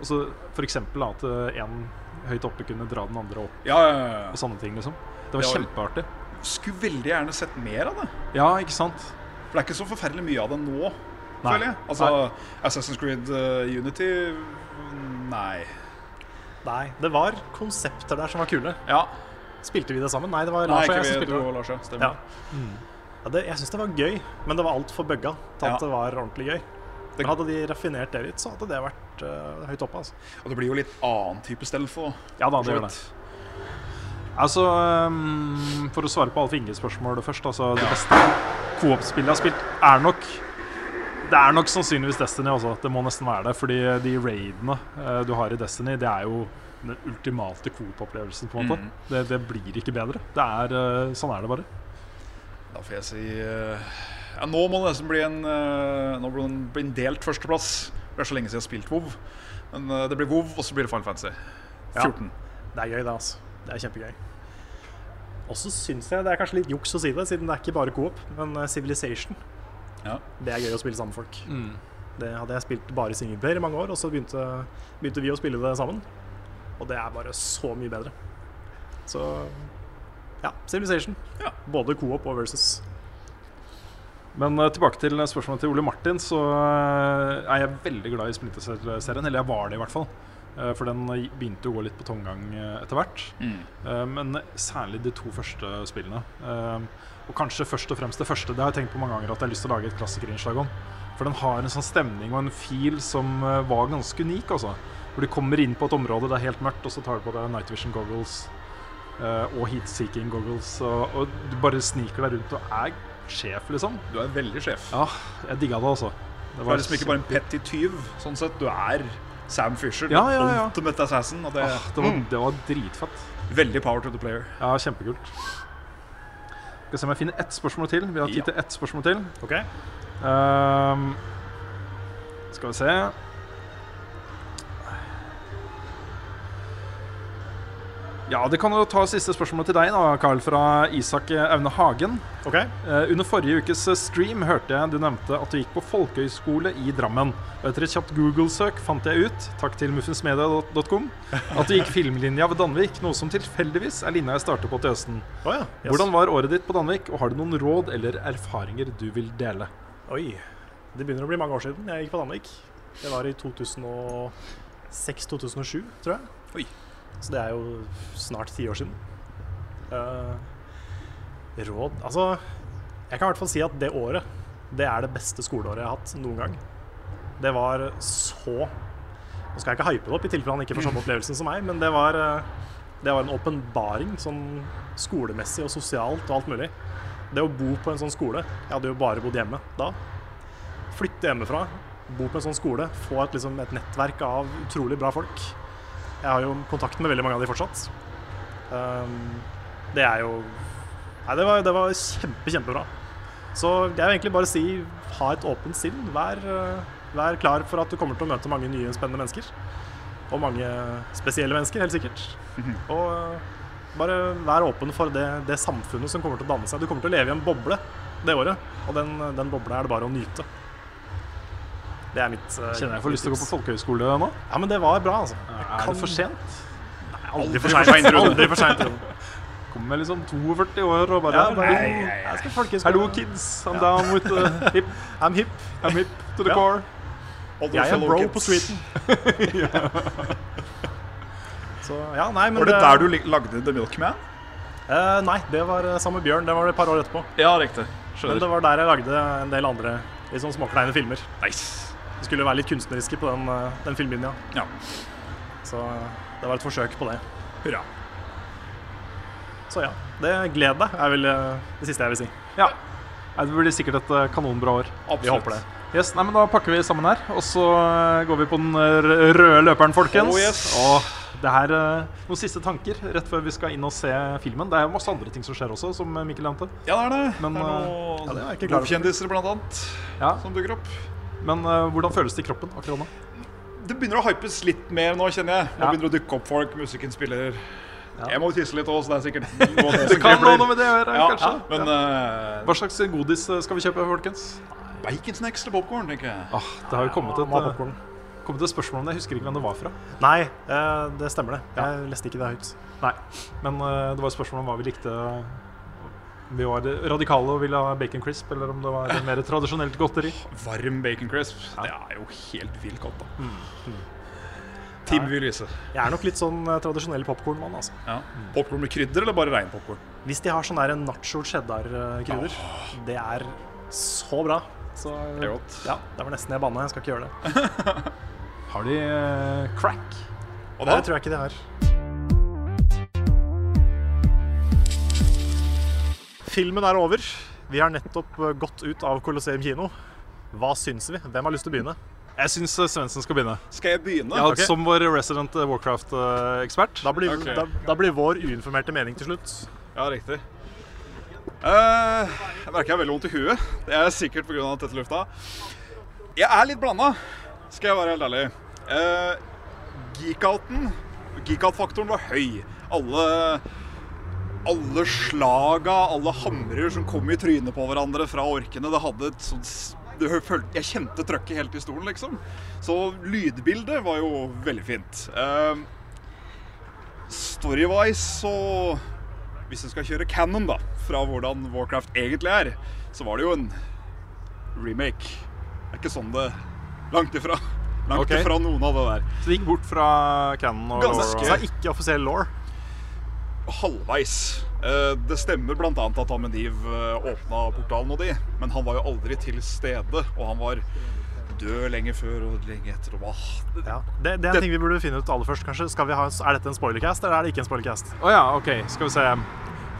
altså, eksempel at én en høyt oppe kunne dra den andre opp Ja, ja, ja. og sånne ting. liksom Det var Det var- kjempeartig. Skulle veldig gjerne sett mer av det. Ja, ikke sant? For det er ikke så forferdelig mye av det nå, Nei. føler jeg. Altså, Assassin's Creed uh, Unity Nei. Nei, det var konsepter der som var kule. Ja. Spilte vi det sammen? Nei, det var Lars og jeg som spilte Du og Lars, ja. Stemmer. Ja. Ja, det, jeg syns det var gøy, men det var altfor bugga til at det var ordentlig gøy. Det- Men hadde de raffinert det litt, så hadde det vært uh, høyt oppe. Altså. Og det blir jo litt annen type stealth for. Ja da, det gjør det. Altså, um, For å svare på Alf Inges spørsmål først. Altså, Det beste co-op-spillet jeg har spilt, er nok Det er nok sannsynligvis Destiny. Også. Det må nesten være det. Fordi de raidene uh, du har i Destiny, det er jo den ultimate coop-opplevelsen. på en måte mm. det, det blir ikke bedre. Det er, uh, sånn er det bare. Da får jeg si uh, ja, Nå må det nesten bli en eh, Nå blir det bli en delt førsteplass. Det er så lenge siden jeg har spilt WoW. Men eh, det blir WoW, og så blir det Final Fantasy. 14. Det er gøy, det. altså. Det er kjempegøy. Og så syns jeg det er kanskje litt juks å si det, siden det er ikke bare coop, men eh, Civilization. Ja. Det er gøy å spille sammen med folk. Mm. Det hadde jeg spilt bare singleplayer i mange år, og så begynte, begynte vi å spille det sammen. Og det er bare så mye bedre. Så ja, Civilization. Både coop og versus. Men eh, tilbake til spørsmålet til Ole Martin, så eh, er jeg veldig glad i Splinter-serien. Eller jeg var det, i hvert fall. Eh, for den begynte å gå litt på tomgang eh, etter hvert. Mm. Eh, men særlig de to første spillene. Og kanskje først og fremst det første. Det har jeg tenkt på mange ganger at jeg har lyst til å lage et klassikerinnslag om. For den har en sånn stemning og en feel som var ganske unik. Altså. Hvor du kommer inn på et område, det er helt mørkt, og så tar du på deg night vision goggles og heat-seeking goggles. Og, og du bare sniker deg rundt og er sjef, liksom. Du er veldig sjef. Ja, jeg digga det, altså. Du er liksom ikke bare en petty tyv, sånn sett. Du er Sam Fisher, Ja, ja, ja. ultimate assassin. Det, Ah, det, var, Mm. det var dritfett. Veldig power to the player. Ja, kjempekult. Skal se om jeg finner ett spørsmål til. Vi har tid til ett spørsmål til. Ok. Um, skal vi se Ja, det kan jo ta siste spørsmål til deg, da, Carl, fra Isak Aune Hagen. Ok. Eh, under forrige ukes stream hørte jeg du nevnte at du gikk på folkehøyskole i Drammen. Og etter et kjapt Google-søk fant jeg ut, takk til muffinsmedia.com, at du gikk filmlinja ved Danvik, noe som tilfeldigvis er linja jeg starter på til høsten. Oh, ja, yes. Hvordan var året ditt på Danvik, og har du noen råd eller erfaringer du vil dele? Oi. Det begynner å bli mange år siden jeg gikk på Danvik. Det var i 2006-2007, tror jeg. Oi. Så det er jo snart ti år siden. Uh, råd Altså, jeg kan i hvert fall si at det året, det er det beste skoleåret jeg har hatt noen gang. Det var så Nå skal jeg ikke hype det opp, i tilfelle han ikke får samme opplevelsen som meg, men det var, eh, det var en åpenbaring sånn skolemessig og sosialt og alt mulig. Det å bo på en sånn skole Jeg hadde jo bare bodd hjemme da. Flytte hjemmefra, bo på en sånn skole, få et, liksom, et nettverk av utrolig bra folk. Jeg har jo kontakt med veldig mange av de fortsatt. Um, det er jo Nei, det var, det var kjempe, kjempebra. Så jeg vil egentlig bare si ha et åpent sinn. Vær, uh, vær klar for at du kommer til å møte mange nye spennende mennesker. Og mange spesielle mennesker, helt sikkert. Og uh, bare vær åpen for det, det samfunnet som kommer til å danne seg. Du kommer til å leve i en boble det året, og den, den bobla er det bare å nyte. Det er mitt uh, Kjenner jeg får lyst til å gå på folkehøyskole nå? Ja, men det var bra, altså. Er det for sent? Aldri for seint. Aldri for seint. Kommer liksom 42 år og bare, Ja, bare Nei, jeg skal folkehøyskole. Hello, kids. I'm down with the hip. I'm hip. I'm hip to the Ja. core. Jeg er bro kids. på streeten. Så ja, nei, men Var det der du lagde The Milkman? Uh, nei, det var eh, sammen med Bjørn. Det var det et par år etterpå. Ja, riktig. Men det var der jeg lagde en del andre sånn småkleine filmer. Nice. Vi skulle være litt kunstneriske på den, eh, den filmlinja. Ja. Så eh, det var et forsøk på det. Hurra. Så ja, det gled deg er vel eh, det siste jeg vil si. Ja. Det blir sikkert et kanonbra år. Absolutt. Vi håper det. Yes, nei, men Da pakker vi sammen her, og så går vi på den røde løperen, folkens. Oh, yes. Og det her, Noen siste tanker rett før vi skal inn og se filmen. Det er masse andre ting som skjer også, som Mikkel nevnte. Ja, det er det. Men, det er noen ja, det er blant annet Ja. som dukker opp. Men uh, hvordan føles det i kroppen akkurat nå? Det begynner å hypes litt mer nå, kjenner jeg. Nå Ja. begynner det å dukke opp folk, musikken spiller. Ja. Jeg må jo tisse litt òg, så det er sikkert noe det kan ha noe med det å gjøre, ja, kanskje. Men uh, Hva slags godis eh, skal vi kjøpe, folkens? baconsnacks eller popkorn, tenker jeg. Ah, det har jo kommet et, eh, et spørsmål om det. Jeg husker ikke hvem det var fra. Nei, det stemmer det. Jeg leste ikke det høyt. Nei, Men det var et spørsmål om hva vi likte. Vi var radikale og ville ha bacon crisp, eller om det var mer tradisjonelt godteri. Varm bacon crisp. Det er jo helt vilt godt, da. Tim vil vise. Jeg er nok litt sånn eh, tradisjonell popkornmann, altså. Ja. Popkorn med krydder eller bare rein popkorn? Hvis de har sånn der nacho cheddar-krydder, det er så bra. Så Det er godt. ja, det var nesten jeg banna. Jeg skal ikke gjøre det. Har de uh, crack? Og Det tror jeg ikke de har. Filmen er over. Vi har nettopp eh, gått ut av Colosseum kino. Hva syns vi? Hvem har lyst til å begynne? Jeg syns Svendsen skal begynne. skal jeg begynne. Ja, okay. Som vår resident eh, Warcraft-ekspert. Da blir, da, da blir vår uinformerte mening til slutt. Ja, riktig. Uh, jeg merker jeg har veldig vondt i huet. Det er sikkert pga. tette lufta. Jeg er litt blanda, skal jeg være helt ærlig. Uh, Geek-outen, geek-out-faktoren var høy. Alle, alle slaga, alle hamrer som kom i trynet på hverandre fra orkene, det hadde et sånt Jeg kjente trøkket helt i stolen, liksom. Så lydbildet var jo veldig fint. Uh, Story-wise så Hvis du skal kjøre canon da, fra hvordan Warcraft egentlig er, så var det jo en remake. Det er ikke sånn det Langt ifra. Langt okay. ifra noen av det der. Så det gikk bort fra Cannon og Ganske. Lore Så det er ikke offisiell law. Halvveis. Eh, Det stemmer bl.a. at Amediv åpna portalen og de, men han var jo aldri til stede. Og han var død lenge før og lenge etter. Og, det- Ja. Det, det er en ting vi burde finne ut aller først. kanskje. Skal vi ha, er dette en spoilercast, eller er det ikke en spoilercast? Å ja, OK. Skal vi se.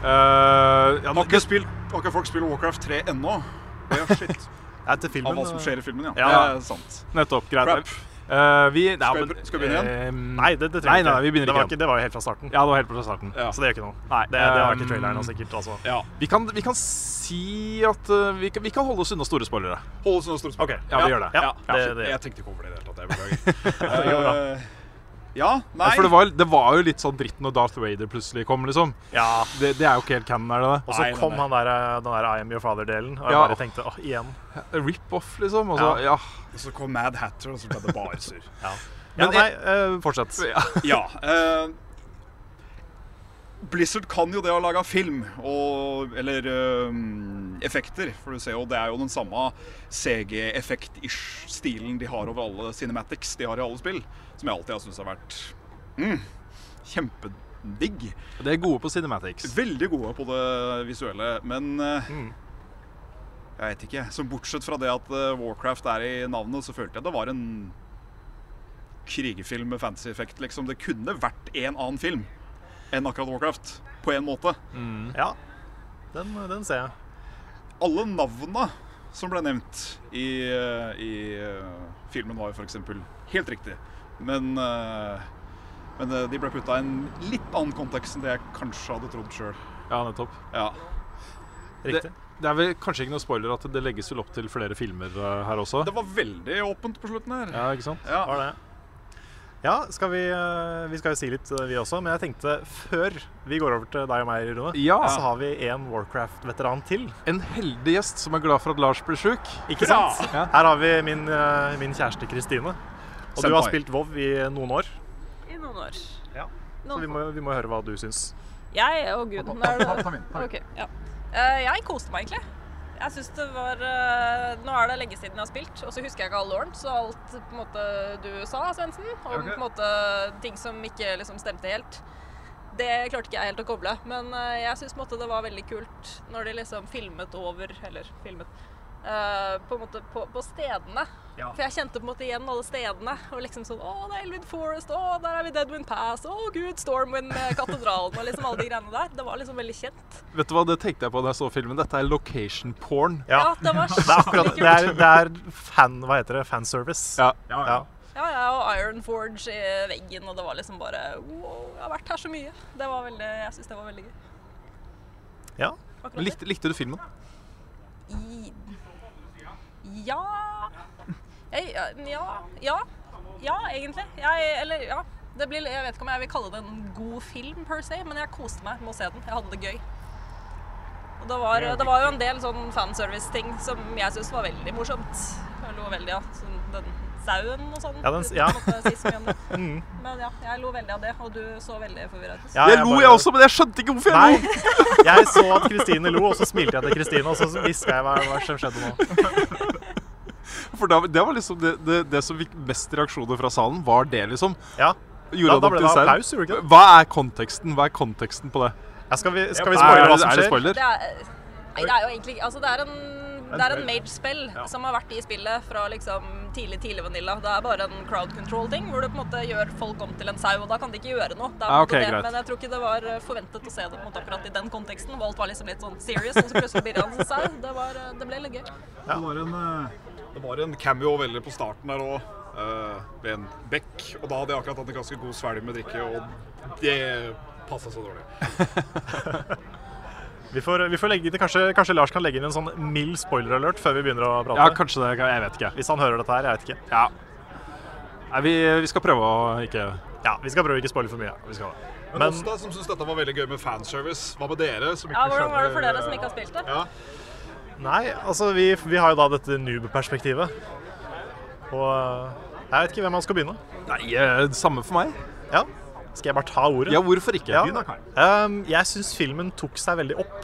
Uh, ja, Har ikke, spilt, har ikke folk spilt Warcraft 3 ennå? Det er shit. Det til filmen. Av hva som skjer i filmen, ja. Ja. Det er sant. Nettopp. Greit. Crap. Eh, vi, nei, Skal vi- men, skal vi begynne eh, Nei, det, det Nei, trenger nei, ikke. vi begynner det, var ikke igjen Det var jo helt fra starten. Ja, det var helt fra starten. Ja. Så det gjør ikke noe. Nei, Det, det har ikke um, traileren sikkert. altså. Ja. Vi kan, vi kan si at uh, vi, kan, vi kan holde oss unna store spoilere. Holde oss unna store Ok, spørsmål. ja, vi gjør det. Ja, Ja, det, det, Jeg tenkte ikke over det i det hele tatt. Jeg beklager. Ja, nei For det var, det var jo litt sånn dritt når Darth Vader plutselig kom, liksom. ja. Det, det er jo ikke helt canon, er det det? Og så Nei, nei, kom nei. han der, eh, den der I am your father-delen, og jeg Ja. bare tenkte åh, igjen. Rip-off, liksom. Og så, ja. Og så kom Mad Hatter, og så ble det bare surr. Ja, Men nei, eh, fortsett. Ja. eh, Blizzard kan jo det å lage film, og, eller eh, effekter. For du ser jo, det er jo den samme CG-effekt-ish-stilen de har over alle cinematics de har i alle spill. Som jeg alltid har syntes har vært mm, kjempedigg. De er gode på cinematics. Veldig gode på det visuelle, men eh, Mm. Jeg vet ikke. Så bortsett fra det at eh, Warcraft er i navnet, så følte jeg det var en krigefilm med fantasy effekt, liksom. Det kunne vært en annen film enn akkurat Warcraft, på en måte. Ja, den, den ser jeg. Alle navna som ble nevnt i, eh, i filmen, var jo f.eks. helt riktig. Men, eh, men eh, de ble putta i en litt annen kontekst enn det jeg kanskje hadde trodd sjøl. Ja, nettopp. Ja. Riktig. Det er vel kanskje ikke noe spoiler at det legges vel opp til flere filmer eh, her også? Det var veldig åpent på slutten her. Ja, ikke sant? Ja. Var det. Ja, skal vi, vi skal jo si litt, vi også. Men jeg tenkte før vi går over til deg og meg, Rune, Ja. så har vi en Warcraft-veteran til. En heldig gjest som er glad for at Lars blir sjuk. Ikke Bra! sant? Her har vi min, min kjæreste Kristine. Og du har spilt WoW i noen år. I noen år. Ja. Så vi må, vi må høre hva du syns. Jeg Å, gud. nå ta, min, okay, ja. Eh, jeg koste meg egentlig. Jeg synes det var eh, Nå er det lenge siden jeg har spilt, og så husker jeg ikke all Lauren, så alt på en måte du sa, Svendsen, om på en måte ting som ikke liksom stemte helt, det klarte ikke jeg helt å koble. Men eh, jeg syns det var veldig kult når de liksom filmet over Eller filmet uh, på en måte på, på stedene. Ja. For jeg kjente på en måte igjen alle stedene. Og liksom sånn Å, det er Elwood Forest. Å, der er vi Deadwind Pass. Å, gud, Stormwind-katedralen. Og liksom alle de greiene der. Det var liksom veldig kjent. Vet du hva, det tenkte jeg på da jeg så filmen. Dette er location porn. Ja, Ja, det var det er akkurat det er, det er fan, hva heter det, fanservice. Ja. Ja. Ja, ja, ja, og Iron Forge i veggen, og det var liksom bare Wow, jeg har vært her så mye. Det var veldig Jeg syns det var veldig gøy. Ja. Likte, likte du filmen? I Ja Ja. Ja. Ja, egentlig. Jeg Eller, ja. Det blir, jeg vet ikke om jeg vil kalle det en god film, per se, men jeg koste meg med å se den. Jeg hadde det gøy. Og det var, det var jo en del sånn fanservice-ting som jeg syntes var veldig morsomt. Jeg lo veldig av sånn, den sauen og sånn. Ja, den ja. si. Mm. Men ja, jeg lo veldig av det, og du så veldig forvirret ut. Ja, jeg lo, jeg også, men jeg skjønte ikke hvorfor jeg Nei, lo. jeg så at Kristine lo, og så smilte jeg til Kristine, og så hviska jeg hva, hva som skjedde nå. For da, det var liksom det, det, det som fikk mest reaksjoner fra salen, var det, liksom. Ja, Gjorde Da- da ble det applaus, gjorde det ikke det? Hva er konteksten Hva er konteksten på det? Ja, skal vi, skal vi spoile er hva som skjer? er det spoiler? Det er, nei, det er jo egentlig Altså, det er en det er en mage-spill som har vært i spillet fra liksom tidlig tidlig vanilla. Det er bare en crowd control-ting hvor du på en måte gjør folk om til en sau, og da kan de ikke gjøre noe. Det er Ah, okay, det. greit. Men jeg tror ikke det var eh, forventet å se det på en måte akkurat i den konteksten. hvor Alt var liksom litt sånn serious, og så plutselig blir han en sau. Det, var, eh, det ble litt gøy. Det, var en, eh, det var en cameo veldig på starten der òg, ved en bekk. Og da hadde jeg akkurat hatt en ganske god svelg med drikke, og det passa så dårlig. Vi får, vi får legge inn, kanskje, kanskje Lars kan legge inn en sånn mild spoiler-alert før vi begynner å prate? Ja, kanskje det. Jeg vet ikke. Hvis han hører dette her, jeg vet ikke. Ja. Nei, vi, vi skal prøve å ikke Ja, vi skal prøve å ikke spoile for mye. Vi skal det. Men, Men oss da, som syns dette var veldig gøy med fanservice, hva med dere? som ikke Ja, Hvordan var det for dere som ikke har spilt det? Ja. Nei, altså vi, vi har jo da dette noob-perspektivet. Og jeg vet ikke hvem man skal begynne. Nei, eh, samme for meg. Ja. Skal jeg bare ta ordet? Ja, hvorfor ikke? Ja. Begynn da, Kai. Um, jeg syns filmen tok seg veldig opp.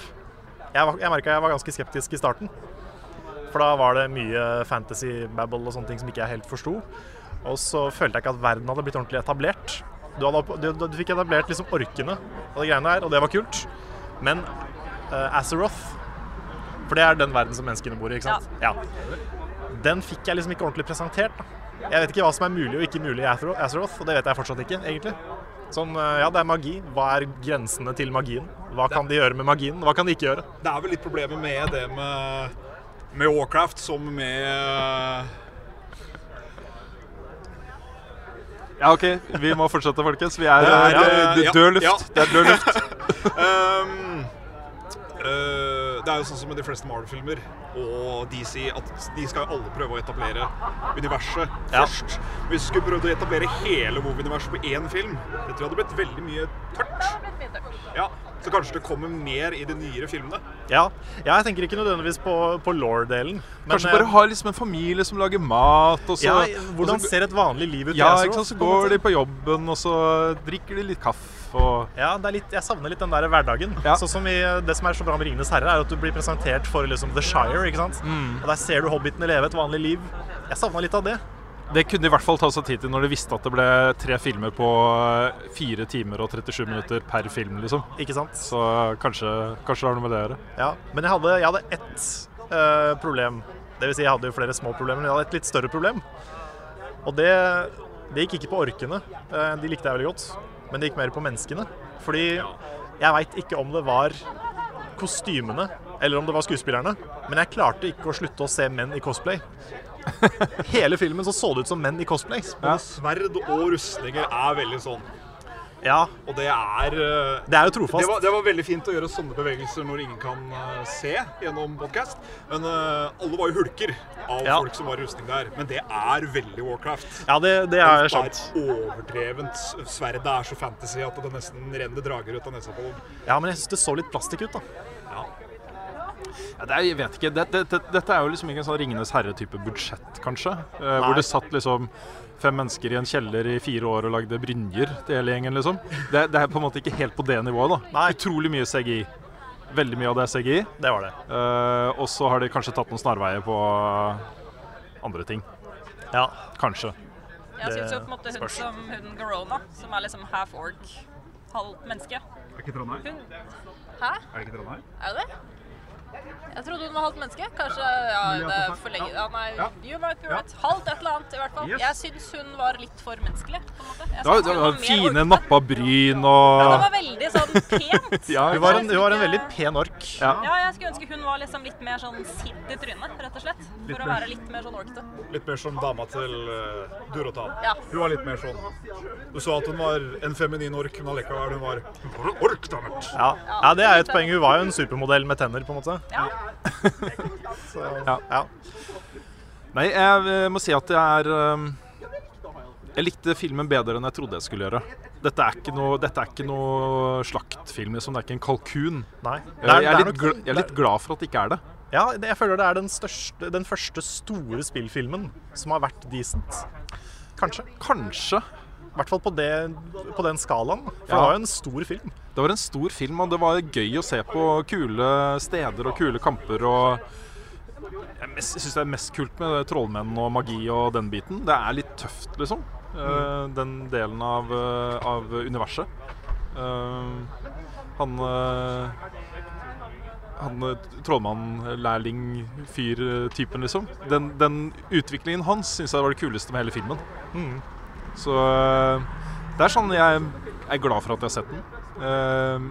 Jeg, var- jeg merka jeg var ganske skeptisk i starten. For da var det mye fantasy-babble og sånne ting som ikke jeg helt forsto. Og så følte jeg ikke at verden hadde blitt ordentlig etablert. Du, hadde, opp- du, du, du fikk etablert liksom orkene og de greiene der, og det var kult. Men uh, Azeroth For det er den verden som menneskene bor i, ikke sant? Ja. Den fikk jeg liksom ikke ordentlig presentert. Da. Jeg vet ikke hva som er mulig og ikke mulig i Azeroth, og det vet jeg fortsatt ikke, egentlig. Sånn, uh, ja, det er magi. Hva er grensene til magien? Hva kan de gjøre med magien? Hva kan de ikke gjøre? Det er vel litt problemet med det med, med Warcraft som med Ja, OK. Vi må fortsette, folkens. Vi er Det er, det er ja, død luft. ja. Det er død luft. um, eh, det er jo sånn som med de fleste Marvel-filmer og DC, at de skal jo alle prøve å etablere universet Ja. først. Hvis vi skulle prøvd å etablere hele WoW-universet på én film, det tror jeg hadde blitt veldig mye tørt. Ja, Så kanskje det kommer mer i de nyere filmene. Ja, ja jeg tenker ikke nødvendigvis på, på law-delen. Kanskje eh, bare ha liksom en familie som lager mat, og så Ja, hvordan og så- ser et vanlig liv ut Ja, ikke sant? Så går de på jobben, og så drikker de litt kaffe og Ja, det er litt, jeg savner litt den der hverdagen. Sånn som i, Det som er så bra med 'Ringenes herre', er at du blir presentert for liksom The Shire. ikke sant? Mm. Og Der ser du hobbitene leve et vanlig liv. Jeg savna litt av det. Det kunne de i hvert fall ta seg tid til når de visste at det ble tre filmer på eh, fire timer og 37 minutter per film, liksom. Ikke sant? Så kanskje, kanskje det har noe med det å gjøre. Ja, Men jeg hadde, jeg hadde ett uh, problem. Det vil si, jeg hadde jo flere små problemer, men jeg hadde et litt større problem. Og det, det gikk ikke på orkene. Uh, de likte jeg veldig godt. Men det gikk mer på menneskene. Fordi jeg veit ikke om det var kostymene eller om det var skuespillerne, men jeg klarte ikke å slutte å se menn i cosplay. Hele filmen så så det ut som menn i cosplay. Både sverd og rustninger er veldig sånn. Ja. Og det er eh, Det er jo trofast. Det var, det var veldig fint å gjøre sånne bevegelser når ingen kan eh, se gjennom podkast. Men uh, alle var jo hulker av Ja. folk som var i rustning der. Men det er veldig Warcraft. Ja, det, det er Det sant. er overdrevent. Sverdet er så fantasy at det nesten renner drager ut av nesa på dem. Ja, men jeg syns det så litt plastikk ut, da. Ja, det er, jeg vet ikke. Det, det, det, dette er jo liksom ikke en sånn Ringenes herre-type budsjett, kanskje. Eh, hvor det satt liksom fem mennesker i en kjeller i fire år og lagde brynjer til hele gjengen, liksom. Det, det er på en måte ikke helt på det nivået, da. Utrolig mye CGI. Veldig mye av det er CGI. Det var det. Eh, og så har de kanskje tatt noen snarveier på andre ting. Ja. Kanskje. Jeg syns jo på en måte hun som hun Garona, som er liksom half orc, halv menneske Er ikke Trondheim? Hun Hæ? Er det ikke Trondheim? Er det det? Jeg trodde hun var halvt menneske. Kanskje ja, det er for lenge ja. ja, Nei, you might be right. Halvt et eller annet, i hvert fall. Yes. Jeg syns hun var litt for menneskelig. på en måte. Jeg Det var, fine nappa bryn Ja, og det var veldig sånn pent. Ja, Hun var en, hun var en veldig pen ork. Ja. Ja, jeg skulle ønske hun var liksom litt mer sånn sint i trynet, rett og slett. Litt For å være litt mer sånn orkete. Litt mer som dama til uh, Durotan. Ja. Hun var litt mer sånn Du så at hun var en feminin ork, men allikevel hun var hun var en ork. Ja. ja, det er et poeng. Hun var jo en supermodell med tenner, på en måte. Ja. Så, Ja. ja. Nei, jeg eh, må si at jeg er um, Jeg likte filmen bedre enn jeg trodde jeg skulle gjøre. Dette er ikke noe, dette er ikke noe slaktfilm, liksom. Det er ikke en kalkun. Nei. Det er- jeg, er litt, nok- jeg er litt glad for at det ikke er det. Ja, jeg føler det er den, største, den første store spillfilmen som har vært decent. Kanskje. Kanskje. I hvert fall på, det, på den skalaen. For Ja. det var jo en stor film. Det var en stor film, og det var gøy å se på kule steder og kule kamper. og jeg syns det er mest kult med trollmenn og magi og den biten. Det er litt tøft, liksom. Eh, Den delen av, eh, av universet. Eh, han han trollmann-lærling-fyr-typen, liksom. Den, den, utviklingen hans syns jeg var det kuleste med hele filmen. Mm. Så det er sånn jeg er glad for at jeg har sett den.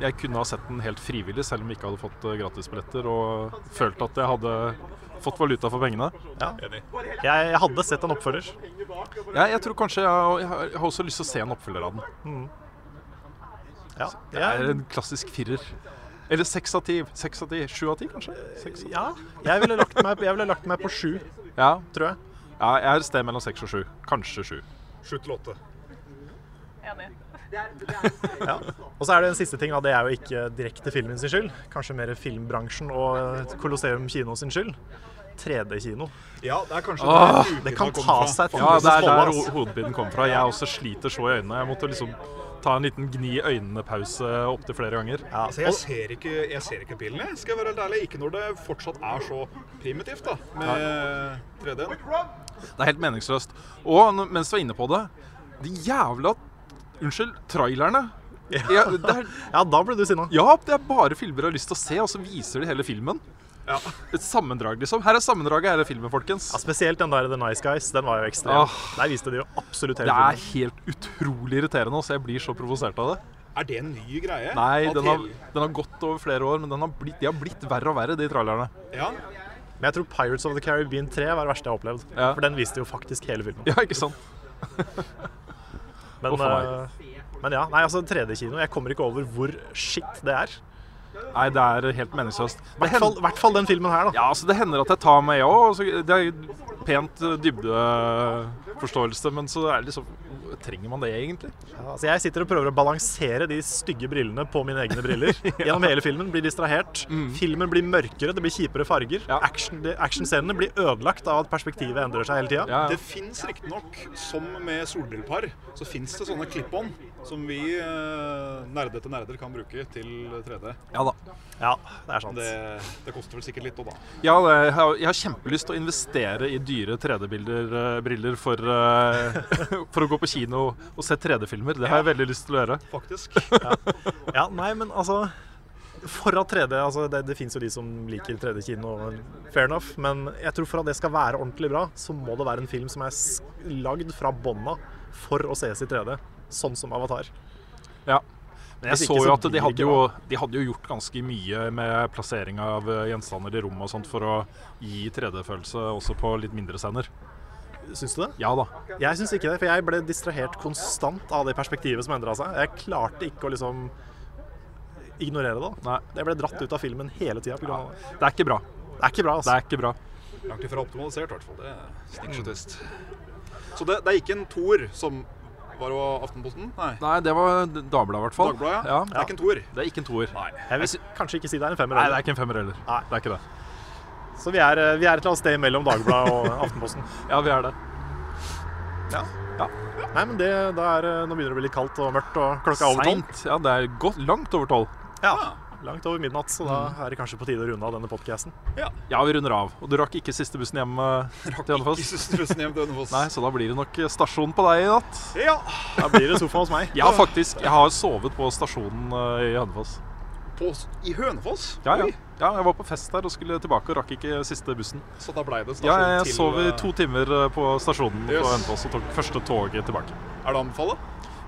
Jeg kunne ha sett den helt frivillig, selv om jeg ikke hadde fått gratisbilletter, og følt at jeg hadde fått valuta for pengene. Ja. Jeg, jeg, hadde sett en oppfølger. Ja, jeg tror kanskje jeg, jeg, har, også lyst til å se en oppfølger av den. Mm. Ja, det er en klassisk firer. Eller seks av ti. Seks av ti. Sju av ti, kanskje? Seks ja. Jeg ville lagt meg, jeg ville lagt meg på sju, ja. tror jeg. Ja, jeg er et sted mellom seks og sju. Kanskje sju. Sju til åtte. Enig. Ja. Og så er det en siste ting, da. Det er jo ikke direkte filmen sin skyld. Kanskje mer filmbransjen og Colosseum kino sin skyld. 3D-kino. Ja, det er kanskje Åh, Det kan ta seg Ja, det er der hodepinen kommer fra. Jeg også sliter så i øynene. Jeg måtte liksom ta en liten gni øynene-pause opptil flere ganger. Ja. Altså, jeg, ser ikke, jeg ser ikke pillen, jeg. Skal jeg være helt ærlig. Ikke når det fortsatt er så primitivt da, med 3D-en. Det er helt meningsløst. Og mens du er inne på det De jævla Unnskyld, trailerne. Ja, er, ja da ble du sinna. Ja, det er bare filmer jeg har lyst til å se, og så viser de hele filmen. Ja. Et sammendrag, liksom. Her er sammendraget av hele filmen, folkens. Ja, Spesielt den der The Nice Guys. Den var jo ekstrem. Ah, Der viste de jo absolutt hele filmen. Det er helt utrolig irriterende, så jeg blir så provosert av det. Er det en ny greie? Nei, den har, den har, gått over flere år, men har blitt, de har blitt verre og verre, de trailerne. Ja. Men jeg tror Pirates of the Caribbean 3 var det verste jeg har opplevd. Ja. For den viste jo faktisk hele filmen. Ja, ikke sant? men, uh, men ja, nei, altså 3D-kino Jeg kommer ikke over hvor shit det er. Nei, det er helt meningsløst. I hvert, hvert fall den filmen her, da. Ja, altså Det hender at jeg tar meg òg. Det er pent dybdeforståelse, men så er det liksom Trenger man det egentlig? Ja, altså Jeg sitter og prøver å balansere de stygge brillene på mine egne briller ja. gjennom hele filmen. Blir distrahert. Mm. Filmen blir mørkere, det blir kjipere farger. Ja. Actionscenene action blir ødelagt av at perspektivet endrer seg hele tida. Ja. Det fins riktignok, som med solbrillepar, så fins det sånne klipp-on som vi uh, nerdete nerder kan bruke til 3D. Ja da. Ja, det er sant. Det, det koster vel sikkert litt òg, da. Ja, det, jeg, har, jeg har kjempelyst til å investere i dyre 3D-briller uh, for, uh, for, å gå på kino og se 3D-filmer. Det har jeg veldig lyst til å gjøre. Faktisk. ja. ja, nei, men altså for at 3D, altså Det, det fins jo de som liker 3D-kino, fair enough. Men jeg tror for at det skal være ordentlig bra, så må det være en film som er lagd fra bånda for å ses i 3D. Sånn som Avatar. Ja. Men jeg så jo at de hadde jo, de hadde jo, gjort ganske mye med plassering av eh, gjenstander i rommet og sånt for å gi 3D-følelse også på litt mindre scener. Syns du det? Ja da. Jeg syns ikke det, for jeg ble distrahert konstant av det perspektivet som endra seg. Jeg klarte ikke å liksom ignorere det. Nei. Jeg ble dratt ut av filmen hele tida. Ja. Det er ikke bra. Det er ikke bra, altså. Det er ikke bra. Langt ifra optimalisert, i hvert fall. Det stikker så trist. Så det, det er ikke en toer som var det Aftenposten? Nei. Nei, det var Dagbladet i hvert fall. Dagbladet, ja. ja. Det er ikke en toer. Det er ikke en toer. Nei. Jeg vil kanskje ikke si det er en femmer Nei, det er ikke en femmer heller. Nei. Det er ikke det. Så vi er, eh, vi er et eller annet sted mellom Dagbladet og Aftenposten. ja, vi er det. Ja. ja. Nei, men det, er, eh, Nå begynner det å bli litt kaldt og mørkt, og klokka er over tolv. Ja, det er godt, langt over tolv. Ja langt over midnatt, så da mm. er det kanskje på tide å runde av denne podkasten. Ja. ja. vi runder av. Og du rakk ikke siste bussen hjem rakk til Hønefoss? Ikke siste bussen hjem til Hønefoss. Nei, Så da blir det nok eh, stasjon på deg i natt. Ja. Da blir det sofa hos meg. Ja, faktisk. Jeg har sovet på stasjonen uh, i Hønefoss. På, I Hønefoss? Ja, ja. ja, jeg var på fest der og skulle tilbake og rakk ikke siste bussen. Så da ble det stasjon til Ja, jeg sov i to timer på stasjonen yes. på Hønefoss og tok første toget tilbake. Er det å anbefale?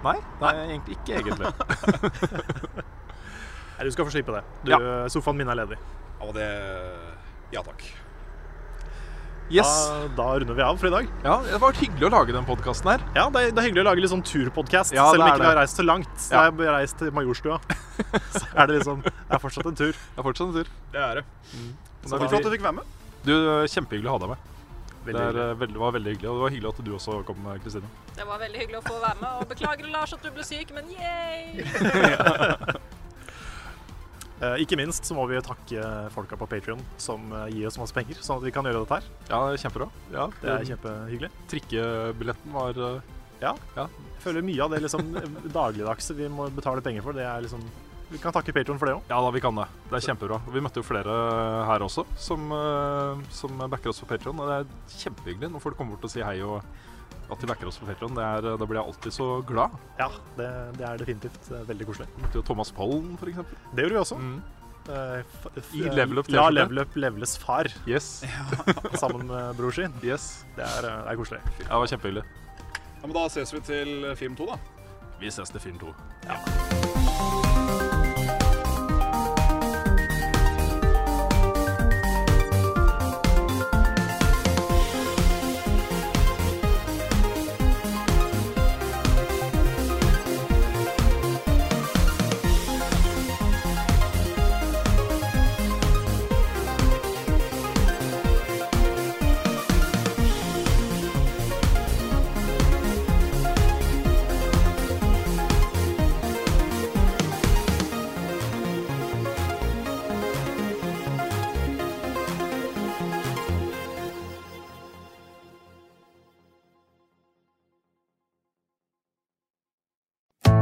Nei, nei, egentlig ikke egentlig. Nei, du skal få slippe det. Du, ja. Sofaen min er ledig. Ja, det Ja takk. Yes. Da, da, runder vi av for i dag. Ja, Det var hyggelig å lage den podkasten her. Ja, det er, det er, hyggelig å lage litt sånn turpodkast, ja, selv om vi ikke har reist så langt. Så ja. Jeg har reist til Majorstua. så er det liksom Det er fortsatt en tur. Det er fortsatt en tur. Det er det. Mm. Så det flott at du fikk være med. Du, Kjempehyggelig å ha deg med. Det er, det, veldig, var veldig hyggelig. Og det var hyggelig at du også kom, Kristine. Det var veldig hyggelig å få være med. Og beklager Lars at du ble syk, men yeah! Eh, ikke minst så må vi takke folka på Patrion som eh, gir oss masse penger, sånn at vi kan gjøre dette her. Ja, det er kjempebra. Ja, det er kjempehyggelig. Trikkebilletten var ja. ja. Jeg føler mye av det liksom dagligdagse vi må betale penger for, det er liksom Vi kan takke Patrion for det òg. Ja da, vi kan det. Det er kjempebra. Vi møtte jo flere her også som, eh, som backer oss på Patrion, Og det er kjempehyggelig når folk kommer bort og sier hei og at de backer oss på Patron. Da blir jeg alltid så glad. Ja, det, det er definitivt det er veldig koselig. Thomas Pollen, f.eks. Det gjorde vi også. Mm. Uh, I Level Up La. Level Up Leveles far Yes. sammen med bror sin. Yes. Det er, eh, det er koselig. Ja, det var kjempehyggelig. Ja, men da ses vi til film to, da. Vi ses til film to.